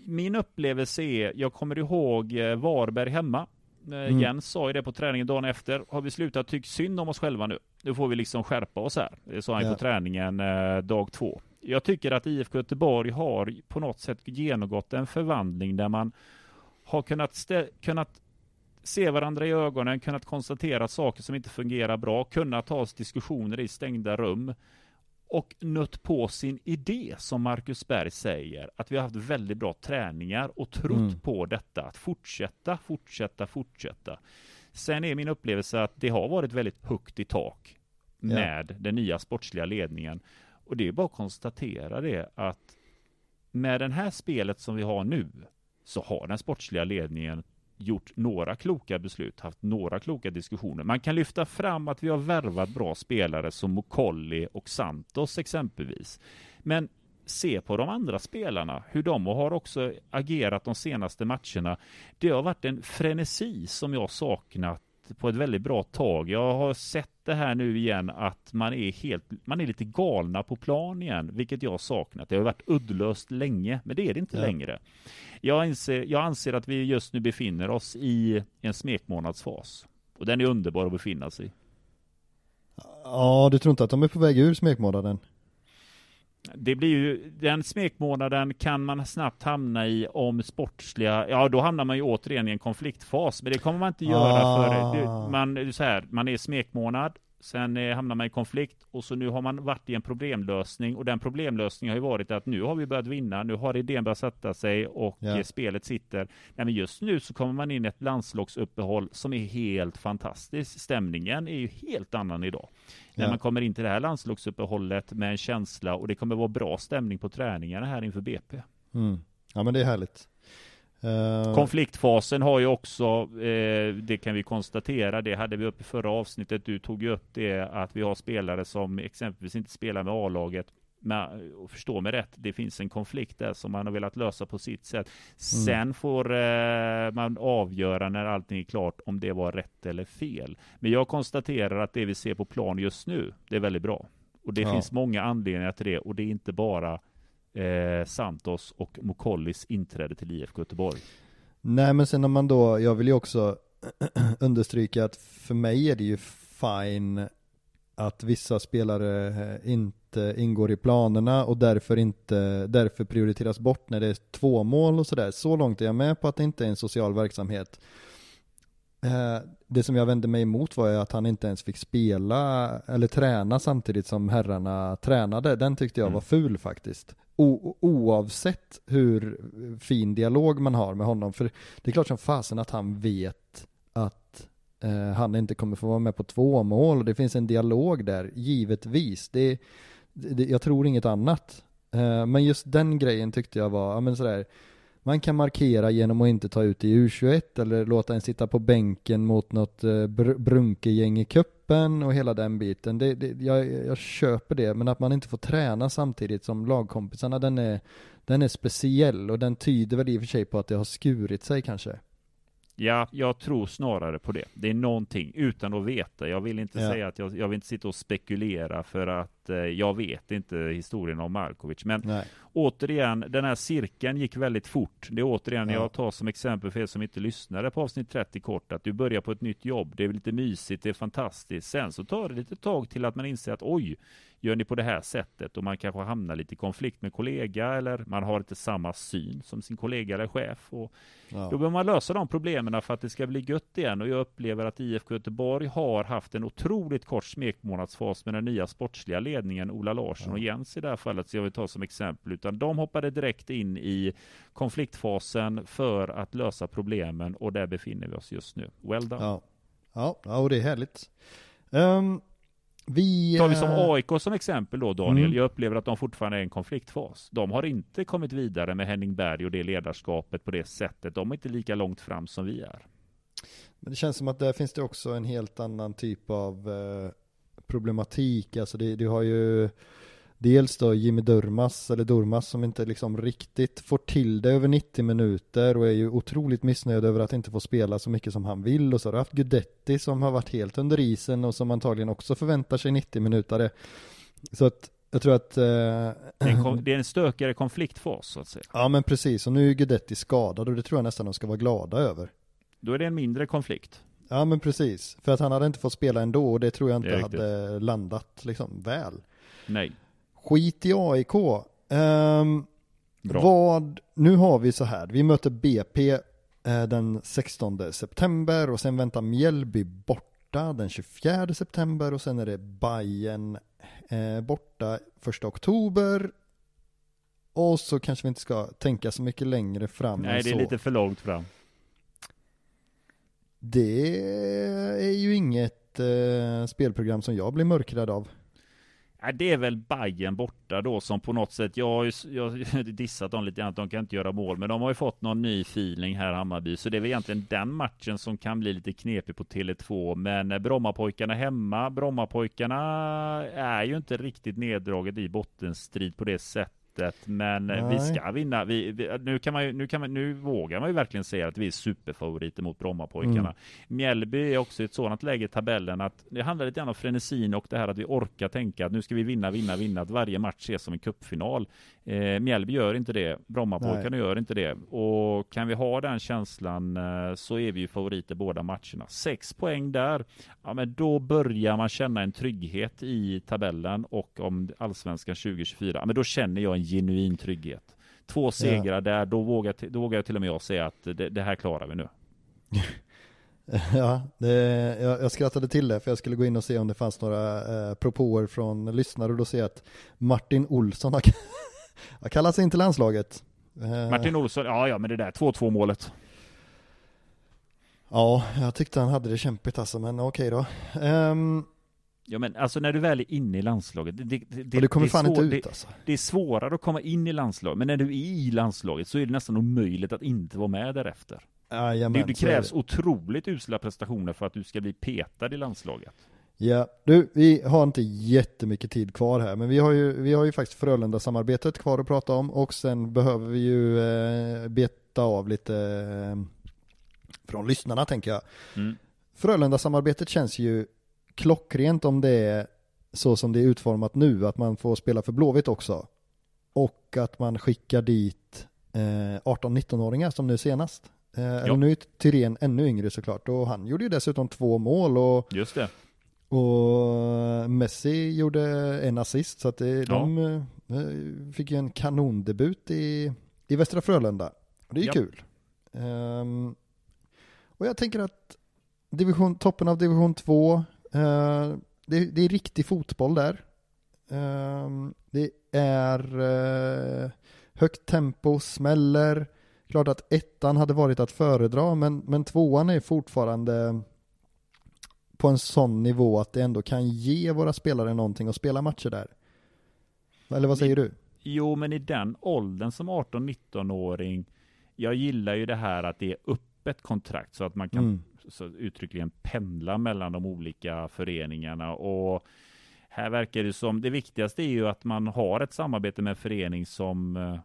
S2: min upplevelse är, jag kommer ihåg eh, Varberg hemma. Eh,
S1: Mm.
S2: Jens sa ju det på träningen dagen efter. Har vi slutat tycka synd om oss själva nu? Nu får vi liksom skärpa oss här. Det sa han
S1: Ja.
S2: på träningen eh, dag två. Jag tycker att IFK Göteborg har på något sätt genomgått en förvandling där man har kunnat, kunnat se varandra i ögonen, kunnat konstatera saker som inte fungerar bra, kunnat ta oss diskussioner i stängda rum och nött på sin idé som Marcus Berg säger, att vi har haft väldigt bra träningar och trott
S1: Mm.
S2: på detta, att fortsätta, fortsätta, fortsätta. Sen är min upplevelse att det har varit väldigt högt i tak med den nya sportsliga ledningen. Och det är bara att konstatera det att med det här spelet som vi har nu så har den sportsliga ledningen gjort några kloka beslut, haft några kloka diskussioner. Man kan lyfta fram att vi har värvat bra spelare som Mokolli och Santos exempelvis. Men se på de andra spelarna, hur de har också agerat de senaste matcherna. Det har varit en frenesi som jag saknat på ett väldigt bra tag. Jag har sett det här nu igen att man är helt, man är lite galna på plan igen, vilket jag saknat. Det har varit uddlöst länge, men det är det inte
S1: Ja.
S2: längre. Jag anser, jag anser att vi just nu befinner oss i en smekmånadsfas. Och den är underbar att befinna sig i.
S1: Ja, du tror inte att de är på väg ur smekmånaden?
S2: Det blir ju, den smekmånaden kan man snabbt hamna i om sportsliga, ja då hamnar man ju återigen i en konfliktfas, men det kommer man inte göra
S1: Ah.
S2: för, det- man, så här, man är smekmånad, sen eh, hamnar man i konflikt och så nu har man varit i en problemlösning och den problemlösningen har ju varit att nu har vi börjat vinna, nu har idén börjat sätta sig och
S1: Ja.
S2: eh, spelet sitter. Nej, men just nu så kommer man in i ett landslagsuppehåll som är helt fantastiskt. Stämningen är ju helt annan idag. När
S1: Ja.
S2: man kommer in till det här landslagsuppehållet med en känsla och det kommer vara bra stämning på träningarna här inför BP.
S1: Mm. Ja men det är härligt.
S2: Uh, Konfliktfasen har ju också, eh, det kan vi konstatera, det hade vi upp i förra avsnittet. Du tog ju upp det att vi har spelare som exempelvis inte spelar med A-laget med, förstå mig rätt, det finns en konflikt där som man har velat lösa på sitt sätt. Mm. Sen får eh, man avgöra när allting är klart om det var rätt eller fel. Men jag konstaterar att det vi ser på plan just nu, det är väldigt bra. Och det ja. finns många anledningar till det och det är inte bara eh, Santos och Mokollis inträde till IFK Göteborg.
S1: Nej men sen när man då, jag vill ju också (clears throat) understryka att för mig är det ju fine att vissa spelare eh, inte ingår i planerna och därför inte, därför prioriteras bort när det är två mål och sådär. Så långt är jag med på att det inte är en social verksamhet. Eh, det som jag vände mig emot var ju att han inte ens fick spela eller träna samtidigt som herrarna tränade. Den tyckte jag var mm. ful faktiskt. O oavsett hur fin dialog man har med honom. För det är klart som fasen att han vet att eh, han inte kommer få vara med på två mål. Det finns en dialog där, givetvis. Det, det jag tror inget annat. Eh, men just den grejen tyckte jag var, ja men sådär, man kan markera genom att inte ta ut i U21 eller låta en sitta på bänken mot något eh, br brunkegäng i kuppen och hela den biten. Det, det, jag, jag köper det, men att man inte får träna samtidigt som lagkompisarna, den är, den är speciell och den tyder väl i och för sig på att det har skurit sig kanske.
S2: Ja, jag tror snarare på det. Det är någonting utan att veta. Jag vill inte ja. säga att jag, jag vill inte sitta och spekulera för att eh, jag vet inte historien om Markovic. Men Nej. återigen, den här cirkeln gick väldigt fort. Det är återigen, ja. jag tar som exempel för er som inte lyssnade på avsnitt 30 kort, att du börjar på ett nytt jobb. Det är lite mysigt, det är fantastiskt. Sen så tar det lite tag till att man inser att oj, gör ni på det här sättet och man kanske hamnar lite i konflikt med kollega eller man har inte samma syn som sin kollega eller chef. Och ja. Då behöver man lösa de problemen för att det ska bli gött igen och jag upplever att IFK Göteborg har haft en otroligt kort smekmånadsfas med den nya sportsliga ledningen Ola Larsson och Jens i det här fallet, så jag vill ta som exempel, utan de hoppade direkt in i konfliktfasen för att lösa problemen och där befinner vi oss just nu. Well done.
S1: Ja, ja, ja och det är härligt. Um,
S2: vi... Tar vi som eh, AIK som exempel då Daniel, mm. jag upplever att de fortfarande är i en konfliktfas. De har inte kommit vidare med Henning Berg och det ledarskapet på det sättet. De är inte lika långt fram som vi är.
S1: Men det känns som att där finns det också en helt annan typ av eh, problematik. Alltså det, du har ju dels då Jimmy Durmas, eller Durmas som inte liksom riktigt får till det över 90 minuter och är ju otroligt missnöjd över att inte få spela så mycket som han vill och så har du haft Gudetti som har varit helt under isen och som antagligen också förväntar sig 90 minuter. Så att jag tror att... Eh, det,
S2: är en, (clears throat) det är en stökigare konfliktfas så att säga.
S1: Ja men precis, och nu är Gudetti skadad och det tror jag nästan de ska vara glada över.
S2: Då är det en mindre konflikt.
S1: Ja men precis, för att han hade inte fått spela ändå och det tror jag inte hade landat liksom väl.
S2: Nej.
S1: Skit i AIK. Um, ehm, vad, nu har vi så här, vi möter BP eh, den 16 september och sen väntar Mjällby borta den 24 september och sen är det Bayern eh, borta 1 oktober och så kanske vi inte ska tänka så mycket längre fram
S2: Nej, det är lite för långt fram.
S1: Det är ju inget eh, spelprogram som jag blir mörkrädd av.
S2: Det är väl Bayern borta då som på något sätt, jag har ju jag har (laughs) dissat dem lite grann att de kan inte göra mål, men de har ju fått någon ny feeling här Hammarby, så det är väl egentligen den matchen som kan bli lite knepig på Tele2. Men eh, Brommapojkarna hemma, Brommapojkarna är ju inte riktigt neddraget i bottenstrid på det sättet sättet. Men Nej. vi ska vinna. Vi, vi, nu, kan man ju, nu, kan man, nu vågar man ju verkligen säga att vi är superfavoriter mot Brommapojkarna. Mm. Mjällby är också i ett sådant läge i tabellen att det handlar lite grann om frenesin och det här att vi orkar tänka att nu ska vi vinna, vinna, vinna. Att varje match ses som en cupfinal. Eh, Mjällby gör inte det. Brommapojkarna gör inte det. Och kan vi ha den känslan eh, så är vi ju favoriter båda matcherna. Sex poäng där. Ja, men då börjar man känna en trygghet i tabellen och om allsvenskan 2024. Ja, men då känner jag en genuin trygghet. Två segrar ja. där, då vågar, då vågar jag till och med jag säga att det, det här klarar vi nu. (laughs)
S1: Ja, det, jag, jag, skrattade till det för jag skulle gå in och se om det fanns några eh, propåer från lyssnare och då ser jag att Martin Olsson har, (laughs) har kallats in till landslaget.
S2: Eh, Martin Olsson, ja ja men det där 2-2 målet.
S1: Ja, jag tyckte han hade det kämpigt alltså, men okej då. Um,
S2: Ja men alltså när du väl är inne i landslaget, det, det, det,
S1: det kommer
S2: det är
S1: fan
S2: svår,
S1: inte ut
S2: det,
S1: alltså.
S2: det är svårare att komma in i landslaget, men när du är i landslaget så är det nästan omöjligt att inte vara med därefter.
S1: Jajamän,
S2: det, det krävs otroligt usla prestationer för att du ska bli petad i landslaget.
S1: Ja, du, vi har inte jättemycket tid kvar här, men vi har ju, vi har ju faktiskt Frölunda-samarbetet kvar att prata om och sen behöver vi ju eh, beta av lite eh, från lyssnarna tänker jag.
S2: Mm.
S1: Frölunda-samarbetet känns ju klockrent om det är så som det är utformat nu, att man får spela för Blåvitt också. Och att man skickar dit eh, 18-19-åringar som nu senast. Eh, eller nu är Tyrén ännu yngre såklart och han gjorde ju dessutom två mål och
S2: Just det.
S1: och Messi gjorde en assist så att det,
S2: Ja.
S1: de eh, fick ju en kanondebut i, i Västra Frölunda. Och det är ju
S2: Ja.
S1: kul. Ehm, och jag tänker att division, toppen av division 2, eh, det, det är riktig fotboll där. Ehm, det är eh, högt tempo, smäller. Klart att ettan hade varit att föredra, men, men tvåan är fortfarande på en sån nivå att det ändå kan ge våra spelare någonting att spela matcher där. Eller vad säger du?
S2: Jo, men i den åldern som 18-19-åring, jag gillar ju det här att det är öppet kontrakt så att man kan
S1: Mm.
S2: Så uttryckligen pendla mellan de olika föreningarna och här verkar det som, det viktigaste är ju att man har ett samarbete med en förening som eh,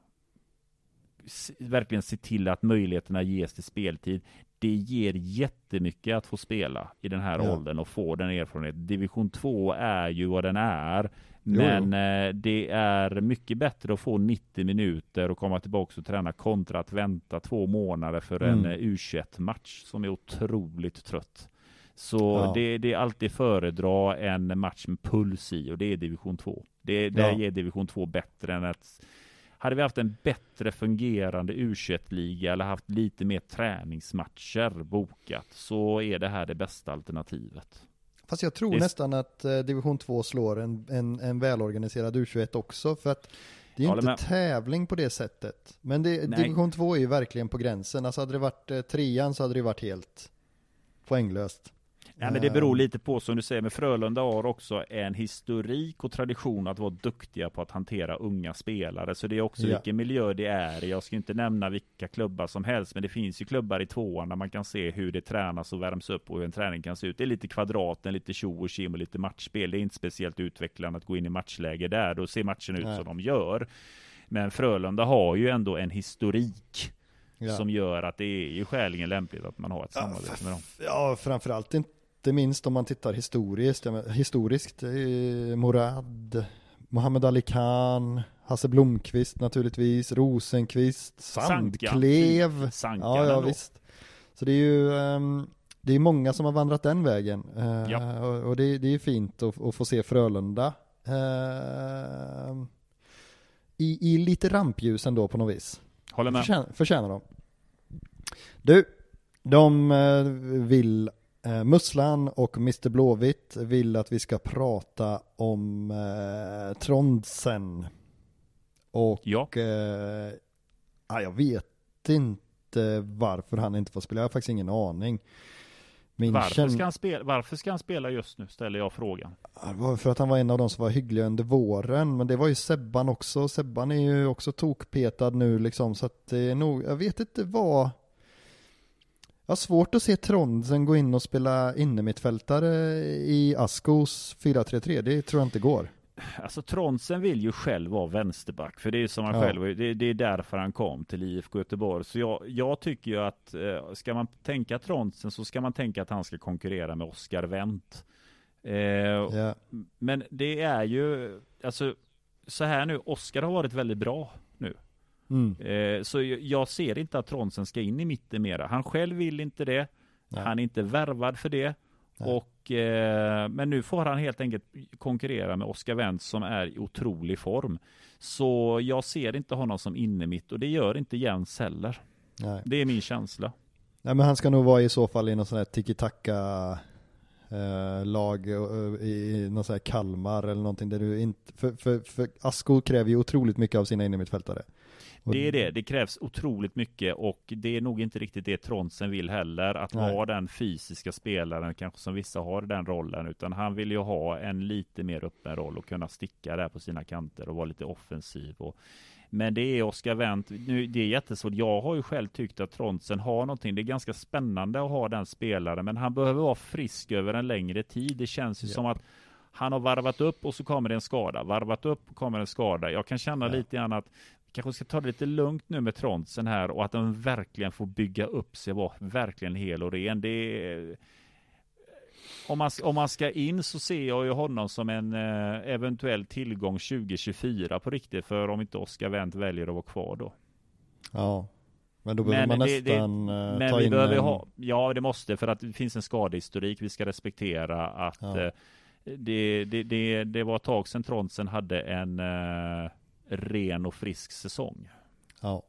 S2: verkligen ser till att möjligheterna ges till speltid. Det ger jättemycket att få spela i den här
S1: Ja.
S2: åldern och få den erfarenheten. Division 2 är ju vad den är.
S1: Jo,
S2: Men eh, det är mycket bättre att få 90 minuter och komma tillbaka och träna kontra att vänta två månader för en
S1: Mm.
S2: eh, U21-match som är otroligt trött. Så
S1: Ja.
S2: det, det är alltid föredra en match med puls i och det är division 2. Det, det
S1: Ja.
S2: ger division 2 bättre än att hade vi haft en bättre fungerande U21-liga eller haft lite mer träningsmatcher bokat så är det här det bästa alternativet.
S1: Fast jag tror
S2: är-
S1: nästan att eh, division 2 slår en, en, en välorganiserad U21 också för att det är ju inte
S2: med.
S1: tävling på det sättet. Men det, division 2 är ju verkligen på gränsen. Alltså hade det varit eh, trean så hade det varit helt poänglöst.
S2: Ja, men det beror
S1: Ehm,
S2: lite på som du säger, men Frölunda har också en historik och tradition att vara duktiga på att hantera unga spelare. Så det är också
S1: Ja.
S2: vilken miljö det är. Jag ska inte nämna vilka klubbar som helst, men det finns ju klubbar i tvåan där man kan se hur det tränas och värms upp och hur en träning kan se ut. Det är lite kvadraten, lite tjo och tjim och lite matchspel. Det är inte speciellt utvecklande att gå in i matchläge där. Då ser matchen ut
S1: Nej.
S2: som de gör. Men Frölunda har ju ändå en historik
S1: ja.
S2: som gör att det är ju skäligen lämpligt att man har ett
S1: Ja,
S2: samarbete med dem.
S1: Ja, framförallt inte minst om man tittar historiskt. Historiskt, eh, Morad, Mohammed Ali Khan, Hasse Blomqvist naturligtvis, Rosenqvist, Sandklev.
S2: Sankan
S1: Ja, ja visst. Så det är ju ehm, det är många som har vandrat den vägen. Eh,
S2: Ja.
S1: Och, det, det är fint att, få se Frölunda ehm, i, i lite rampljus ändå på något vis.
S2: Håller med.
S1: Förtjänar, förtjänar de. Du, de eh, vill, eh, Musslan och Mr Blåvitt vill att vi ska prata om eh, Trondsen. Och
S2: Ja.
S1: eh, ja, jag vet inte varför han inte får spela, jag har faktiskt ingen aning. Min
S2: Varför
S1: känn-
S2: ska, han spela, varför ska han spela just nu, ställer jag frågan.
S1: Ja, Det var för att han var en av de som var hyggliga under våren, men det var ju Sebban också. Sebban är ju också tokpetad nu liksom, så att det är nog, jag vet inte vad. Jag har svårt att se Trondsen gå in och spela innermittfältare i Askos 4-3-3, det tror jag inte går.
S2: Alltså Tronsen vill ju själv vara vänsterback, för det är som han
S1: Ja.
S2: själv, det, det är därför han kom till IFK Göteborg. Så jag, jag tycker ju att, eh, ska man tänka Tronsen så ska man tänka att han ska konkurrera med Oscar Wendt. Eh,
S1: Ja,
S2: Men det är ju, alltså så här nu, Oscar har varit väldigt bra.
S1: Mm.
S2: Eh, så jag- ser inte att Tronsen ska in i mitten mera. Han själv vill inte det.
S1: Nej.
S2: Han är inte värvad för det.
S1: Nej.
S2: Och, eh, men nu får han helt enkelt konkurrera med Oscar Wendt som är i otrolig form. Så jag ser inte honom som inne mitt och det gör inte Jens heller.
S1: Nej.
S2: Det är min känsla.
S1: Nej men han ska nog vara i så fall i någon sån här tiki-taka eh, lag eh, i någon sån här Kalmar eller någonting där du inte, för, för, för Asko kräver ju otroligt mycket av sina innermittfältare.
S2: Det är det, det krävs otroligt mycket och det är nog inte riktigt det Tronsen vill heller. Att
S1: Nej.
S2: vara den fysiska spelaren, kanske som vissa har den rollen, utan han vill ju ha en lite mer öppen roll och kunna sticka där på sina kanter och vara lite offensiv. Och, men det är Oskar Wendt, nu, det är jättesvårt. Jag har ju själv tyckt att Tronsen har någonting. Det är ganska spännande att ha den spelaren, men han behöver vara frisk över en längre tid. Det känns ju
S1: Ja.
S2: som att han har varvat upp och så kommer det en skada. Varvat upp och kommer en skada. Jag kan känna
S1: Ja.
S2: lite grann att kanske ska ta det lite lugnt nu med Tronsen här och att den verkligen får bygga upp sig och vara verkligen hel och ren. Det är, om, man, om man ska in så ser jag ju honom som en eh, eventuell tillgång 2024 på riktigt. För om inte Oskar Wendt väljer att vara kvar då.
S1: Ja. Men då behöver
S2: Men
S1: man
S2: det- det-
S1: nästan eh,
S2: Men
S1: ta
S2: vi
S1: in
S2: behöver
S1: en,
S2: ha, ja det måste för att det finns en skadehistorik vi ska respektera att
S1: Ja.
S2: eh, det, det, det, det var ett tag sedan Tronsen hade en eh, ren och frisk säsong.
S1: Ja.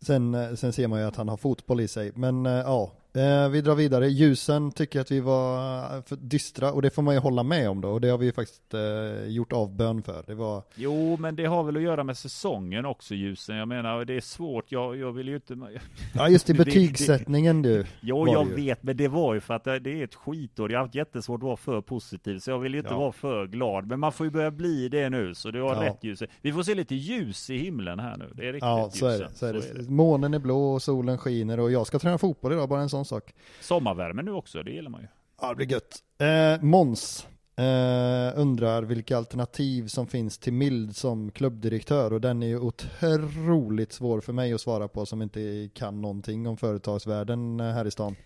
S1: Sen, eh, sen ser man ju att han har fotboll i sig. Men eh, ja, eh, vi drar vidare. Ljusen tycker att vi var eh, för dystra och det får man ju hålla med om då. Och det har vi ju faktiskt eh, gjort avbön för. Det var,
S2: Jo, men det har väl att göra med säsongen också, Ljusen. Jag menar, det är svårt. Jag, jag vill ju inte... (laughs)
S1: ja just i (laughs)
S2: Det- det-
S1: betygssättningen du.
S2: Jo, jag
S1: det ju.
S2: vet, men det var ju för att det det är ett skitår. Jag har haft jättesvårt att vara för positiv, så jag vill ju inte
S1: Ja.
S2: vara för glad. Men man får ju börja bli det nu, så du har
S1: Ja.
S2: rätt Ljusen. Vi får se lite ljus i himlen här nu. Det är riktigt
S1: Ja, så är, det,
S2: Ljusen.
S1: så är det. Månen är blå och solen skiner och jag ska träna fotboll idag, bara en sån sak.
S2: Sommarvärme nu också, det gillar man ju.
S1: Ja, det blir gött. Eh, Måns eh, undrar vilka alternativ som finns till Mild som klubbdirektör och den är ju otroligt svår för mig att svara på som inte kan någonting om företagsvärlden eh, här i stan.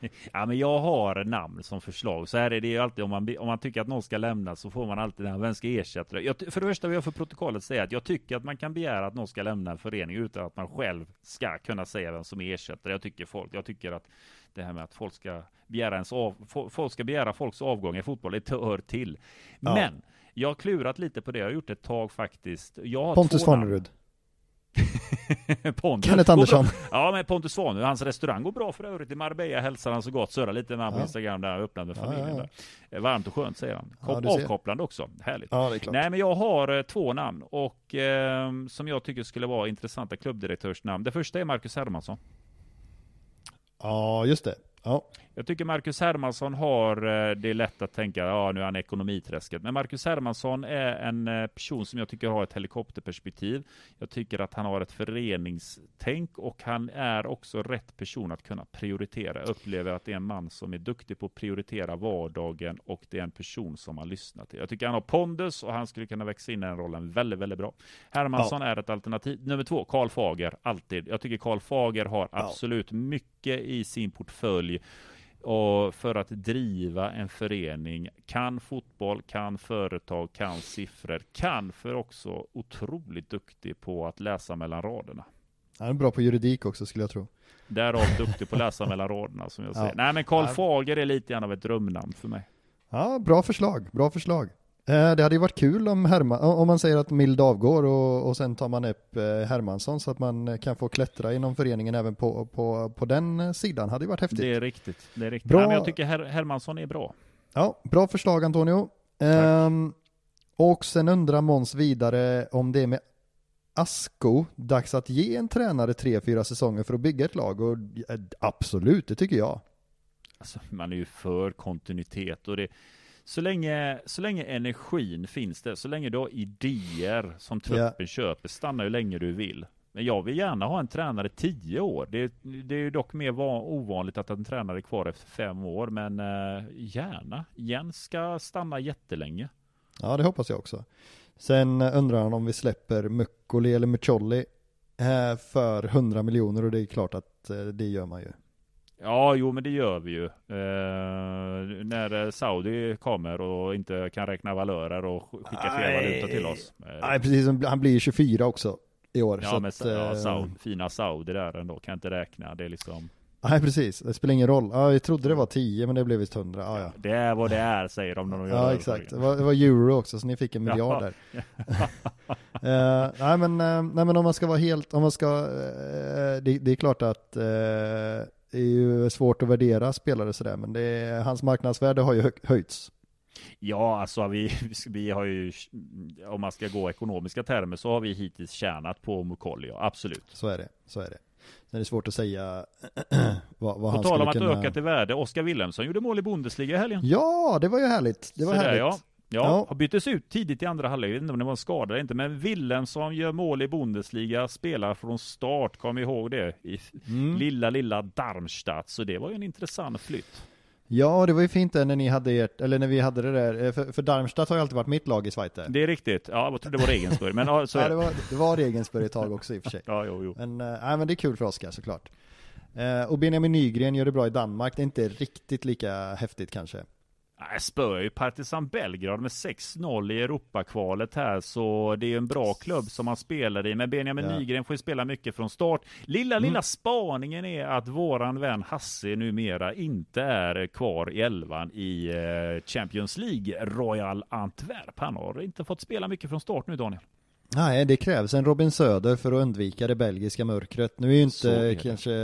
S1: (laughs)
S2: Ja, men jag har namn som förslag. Så här är det ju alltid om man, om man tycker att någon ska lämna så får man alltid den här, vem ska ersätta det? Jag, för det första vill jag för protokollet säga att jag tycker att man kan begära att någon ska lämna en förening utan att man själv ska kunna säga vem som är ersättare. Jag tycker folk, jag tycker att det här med att folk ska begära ens av, fo- folk ska begära folks avgång i fotboll, det hör till.
S1: Ja.
S2: Men jag har klurat lite på det, jag har gjort ett tag faktiskt.
S1: Pontus. Farnerud. (laughs)
S2: Pontus.
S1: Kenneth Andersson.
S2: Ja, men Pontus Svanerud, hans restaurang går bra för övrigt i Marbella, hälsar han så gott, surrar lite med han på
S1: Ja.
S2: Instagram där, med
S1: Ja,
S2: familjen
S1: ja, ja.
S2: där. Eh, Varmt och skönt säger han.
S1: Ser.
S2: avkopplande också, härligt.
S1: Ja.
S2: Nej, men jag har eh, två namn och eh, som jag tycker skulle vara intressanta klubbdirektörsnamn. Det första är Marcus Hermansson.
S1: Ja, just det. Ja,
S2: Jag tycker Marcus Hermansson har, eh, det är lätt att tänka, ja nu är han ekonomiträsket. Men Marcus Hermansson är en eh, person som jag tycker har ett helikopterperspektiv. Jag tycker att han har ett föreningstänk och han är också rätt person att kunna prioritera. Jag upplever att det är en man som är duktig på att prioritera vardagen och det är en person som man lyssnar till. Jag tycker han har pondus och han skulle kunna växa in i den rollen väldigt, väldigt bra. Hermansson är ett alternativ. Nummer två, Karl Fager, alltid. Jag tycker Karl Fager har
S1: Ja.
S2: absolut mycket i sin portfölj och för att driva en förening, kan fotboll, kan företag, kan siffror, kan för också otroligt duktig på att läsa mellan raderna.
S1: han är bra på juridik också skulle jag tro.
S2: Därav duktig på att läsa mellan raderna som jag (laughs)
S1: Ja.
S2: säger. Nej men Karl
S1: Ja.
S2: Fager är lite grann av ett drömnamn för mig.
S1: Ja, bra förslag, bra förslag. Eh, det hade ju varit kul om, Herma, om man säger att Mild avgår och, och sen tar man upp eh, Hermansson så att man eh, kan få klättra inom föreningen även på, på, på den sidan. Hade ju varit häftigt.
S2: Det är riktigt. Det är riktigt.
S1: Bra.
S2: Nej, men jag tycker Her Hermansson är bra.
S1: Ja, bra förslag Antonio. Ehm, och sen undrar Måns vidare om det är med Asko dags att ge en tränare tre, fyra säsonger för att bygga ett lag och absolut, det tycker jag.
S2: Alltså, man är ju för kontinuitet och det så länge, så länge energin finns där, så länge du har idéer som truppen köper, stanna hur länge du vill. Men jag vill gärna ha en tränare tio år. Det, det är ju dock mer va- ovanligt att en tränare är kvar efter fem år, men eh, gärna. Jens ska stanna jättelänge.
S1: Ja, det hoppas jag också. Sen undrar han om vi släpper Mukkoli eller Mucolli eh, för 100 miljoner och det är klart att eh, det gör man ju.
S2: Ja, jo, men det gör vi ju. Eh, när Saudi kommer och inte kan räkna valörer och sk- skicka fel valuta till oss.
S1: Nej, precis, han blir 24 också i år.
S2: Ja,
S1: så
S2: men
S1: att,
S2: ja,
S1: eh,
S2: Saudi, fina Saudi där ändå, kan inte räkna. Det är liksom,
S1: Nej, precis, det spelar ingen roll. Ja, jag trodde det var 10 men det blev visst 100. Ja, ja.
S2: det är vad det är, säger de när de gör
S1: Ja,
S2: överföringar.
S1: exakt. Det var, det var euro också, så ni fick en miljard (laughs)
S2: Ja.
S1: där. (laughs) Eh, nej, men, eh, nej, men om man ska vara helt, om man ska, eh, det, det är klart att det är ju svårt att värdera spelare sådär, men är, hans marknadsvärde har ju hö- höjts.
S2: Ja, alltså vi, (laughs) vi har ju, om man ska gå ekonomiska termer, så har vi hittills tjänat på Mukolli, ja, absolut.
S1: Så är det, så är det. Sen är det svårt att säga (clears throat) vad, vad
S2: På
S1: han
S2: tal om att
S1: kunna...
S2: öka till värde, Oskar Wilhelmsson gjorde mål i Bundesliga i helgen.
S1: Ja, det var ju härligt. Det var
S2: Så där,
S1: härligt.
S2: ja. Ja,
S1: Ja.
S2: har byttes ut tidigt i andra halvlek, jag vet inte om det var en skada eller inte, men Wilhelmsson gör mål i Bundesliga, spelar från start, kom ihåg det, i
S1: Mm.
S2: lilla, lilla Darmstadt, så det var ju en intressant flytt.
S1: Ja, det var ju fint där när ni hade ert, eller när vi hade det där, eh, för, för Darmstadt har ju alltid varit mitt lag i Schweiz.
S2: Det är riktigt, ja, jag trodde det var Regensburg, men ja, så (laughs)
S1: Ja,
S2: är
S1: det
S2: det.
S1: var, det var Regensburg ett tag också i och för sig. (laughs)
S2: Ja, jo, jo.
S1: Men, nej, men det är kul för Oskar såklart. Eh, och Benjamin Nygren gör det bra i Danmark, det är inte riktigt lika häftigt kanske.
S2: Nej, spöar ju Partizan Belgrad med 6-0 i Europakvalet här, så det är en bra klubb som han spelar i. Men Benjamin
S1: Ja.
S2: Nygren får ju spela mycket från start. Lilla,
S1: Mm.
S2: lilla spaningen är att våran vän Hasse numera inte är kvar i elvan i eh, Champions League, Royal Antwerp. Han har inte fått spela mycket från start nu, Daniel.
S1: Nej, det krävs en Robin Söder för att undvika det belgiska mörkret. Nu är ju
S2: är
S1: inte
S2: det.
S1: kanske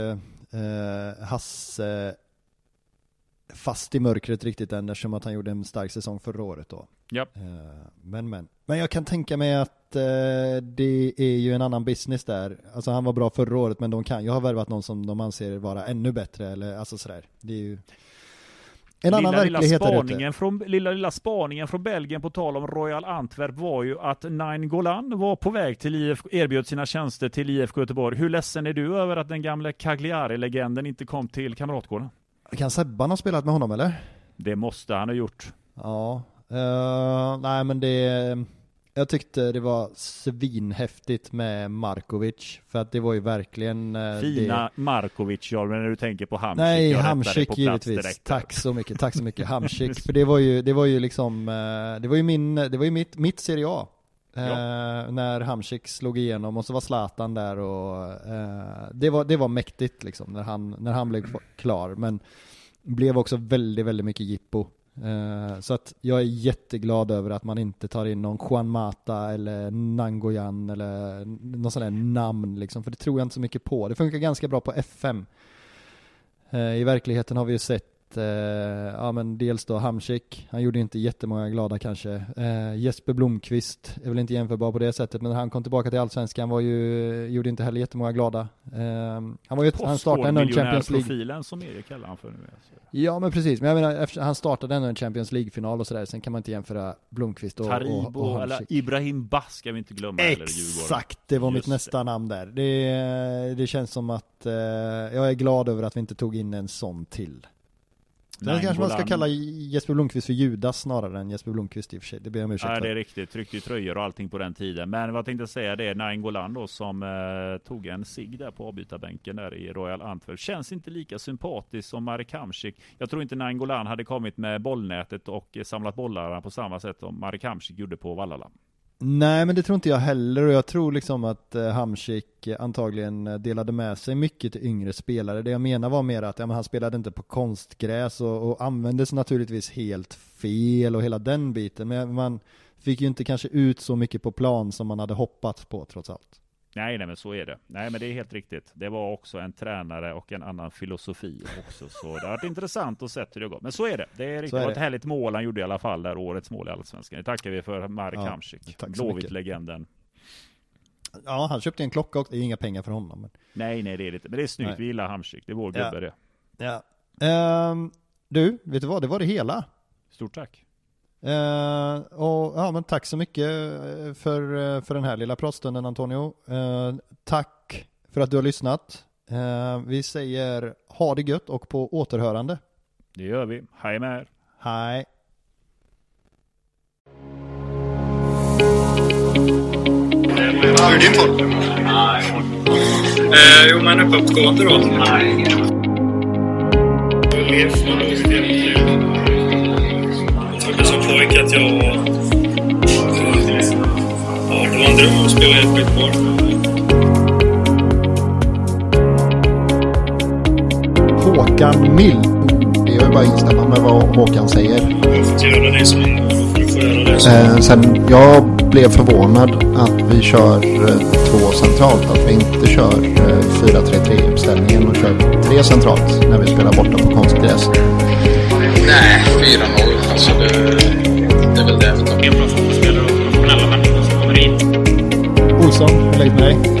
S1: eh, Hasse fast i mörkret riktigt än eftersom att han gjorde en stark säsong förra året då.
S2: Ja.
S1: Eh, men men. Men jag kan tänka mig att eh, det är ju en annan business där. Alltså han var bra förra året men de kan ju ha värvat någon som de anser vara ännu bättre eller alltså sådär. Det är ju en annan
S2: lilla, lilla
S1: verklighet ute.
S2: spaningen från, lilla, lilla spaningen från Belgien på tal om Royal Antwerp var ju att Nine Golan var på väg till IF, erbjöd sina tjänster till IFK Göteborg. Hur ledsen är du över att den gamle Cagliari-legenden inte kom till Kamratgården?
S1: Kan Sebban ha spelat med honom eller?
S2: Det måste han ha gjort.
S1: Ja, eh, nej men det, jag tyckte det var svinhäftigt med Markovic, för att det var ju verkligen eh,
S2: Fina
S1: det...
S2: Markovic, ja, men när du tänker på Hamsik.
S1: Nej, Hamsik givetvis.
S2: direkt.
S1: Tack så mycket, tack så mycket. Hamsik, (laughs) för det var ju, det var ju liksom, eh, det var ju min, det var ju mitt, mitt Serie A. Eh, När Hamsik slog igenom och så var Zlatan där och eh, det, var, det var mäktigt liksom när han, när han blev klar. Men blev också väldigt, väldigt mycket jippo. Eh, så att jag är jätteglad över att man inte tar in någon Juan Mata eller Nangoyan eller någon sån där namn liksom, för det tror jag inte så mycket på. Det funkar ganska bra på FM. Eh, I verkligheten har vi ju sett, eh, ja men dels då Hamsik, han gjorde inte jättemånga glada kanske. Eh, Jesper Blomqvist är väl inte jämförbar på det sättet, men när han kom tillbaka till Allsvenskan var ju, gjorde inte heller jättemånga glada. Eh, han var ju, han startade ändå en Champions League.
S2: profilen som Erik kallar han för nu. Alltså.
S1: Ja men precis, men jag menar han startade ändå en Champions League-final och sådär, sen kan man inte jämföra Blomqvist och, och,
S2: Taribo,
S1: och
S2: eller
S1: Hamsik.
S2: Ibrahim Bass ska vi inte glömma. Eller.
S1: Exakt, det var mitt
S2: Just det.
S1: nästa namn där. Det, det känns som att eh, jag är glad över att vi inte tog in en sån till.
S2: Nej,
S1: kanske man ska kalla Jesper Blomqvist för Judas snarare än Jesper Blomqvist i och för sig. Det ber jag om ursäkt
S2: Ja, det är riktigt. Tryckte ju tröjor och allting på den tiden. Men vad jag tänkte säga det är Nainggolan då som eh, tog en sig där på avbytarbänken där i Royal Antwerp. Känns inte lika sympatisk som Marek Hamsik. Jag tror inte Nainggolan hade kommit med bollnätet och samlat bollar på samma sätt som Marek Hamsik gjorde på Vallala.
S1: Nej men det tror inte jag heller och jag tror liksom att eh, Hamsik antagligen eh, delade med sig mycket till yngre spelare. Det jag menar var mer att ja, men han spelade inte på konstgräs och, och användes naturligtvis helt fel och hela den biten. Men man fick ju inte kanske ut så mycket på plan som man hade hoppats på trots allt.
S2: Nej, nej, men så är det. Nej, men det är helt riktigt. Det var också en tränare och en annan filosofi också. Så det har varit intressant att se hur det går. Men så är det. Det är riktigt.
S1: Är
S2: det var ett härligt mål han gjorde i alla fall där, årets mål i Allsvenskan. Det tackar vi för Marek
S1: Ja,
S2: Hamsik. Blåvitt-legenden.
S1: Ja, han köpte en klocka och det är inga pengar för honom. Men...
S2: Nej, nej, det är det inte. Men det är snyggt.
S1: Nej.
S2: Vi gillar Hamsik. Det är vår
S1: Ja.
S2: gubbe det.
S1: Ja. Ehm, du, vet du vad? Det var det hela.
S2: Stort tack.
S1: Eh, och, ja, men tack så mycket eh, för, eh, för den här lilla pratstunden Antonio. Eh, tack för att du har lyssnat. Eh, vi säger ha det gött och på återhörande.
S2: Det gör vi. Hej med er.
S1: Hej.
S3: Hur är din form?
S4: Eh, jo, men uppåtgående då. Jag pojke att jag var... Ja, det var en dröm att spela i ett skitboll.
S1: Håkan Mild.
S5: Det är ju bara att instämma med vad Håkan säger.
S4: Jag har fått göra det som du får göra det som...
S5: Eh, sen jag blev förvånad att vi kör eh, två centralt. Att vi inte kör eh, 4-3-3 uppställningen och kör 3-3 centralt när vi spelar borta på konstgräs.
S6: Nej, 4-0. Alltså det, det är.
S4: En bra fotbollsspelare och professionella människor som kommer hit.
S1: Olsson, hur är läget med dig?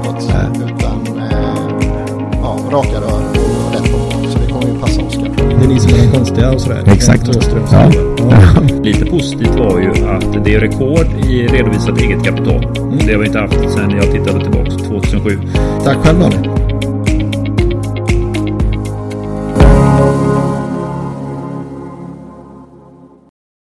S5: bakåt. Utan eh, ja, raka rör och rätt på. Så det kommer ju passa Oskar.
S1: Det är ni som är de konstiga och sådär.
S7: Exakt. Ja.
S1: ja. (laughs)
S2: Lite positivt var ju att det är rekord i redovisat eget kapital. Det har vi inte haft sedan jag tittade tillbaka 2007.
S7: Tack själv Daniel.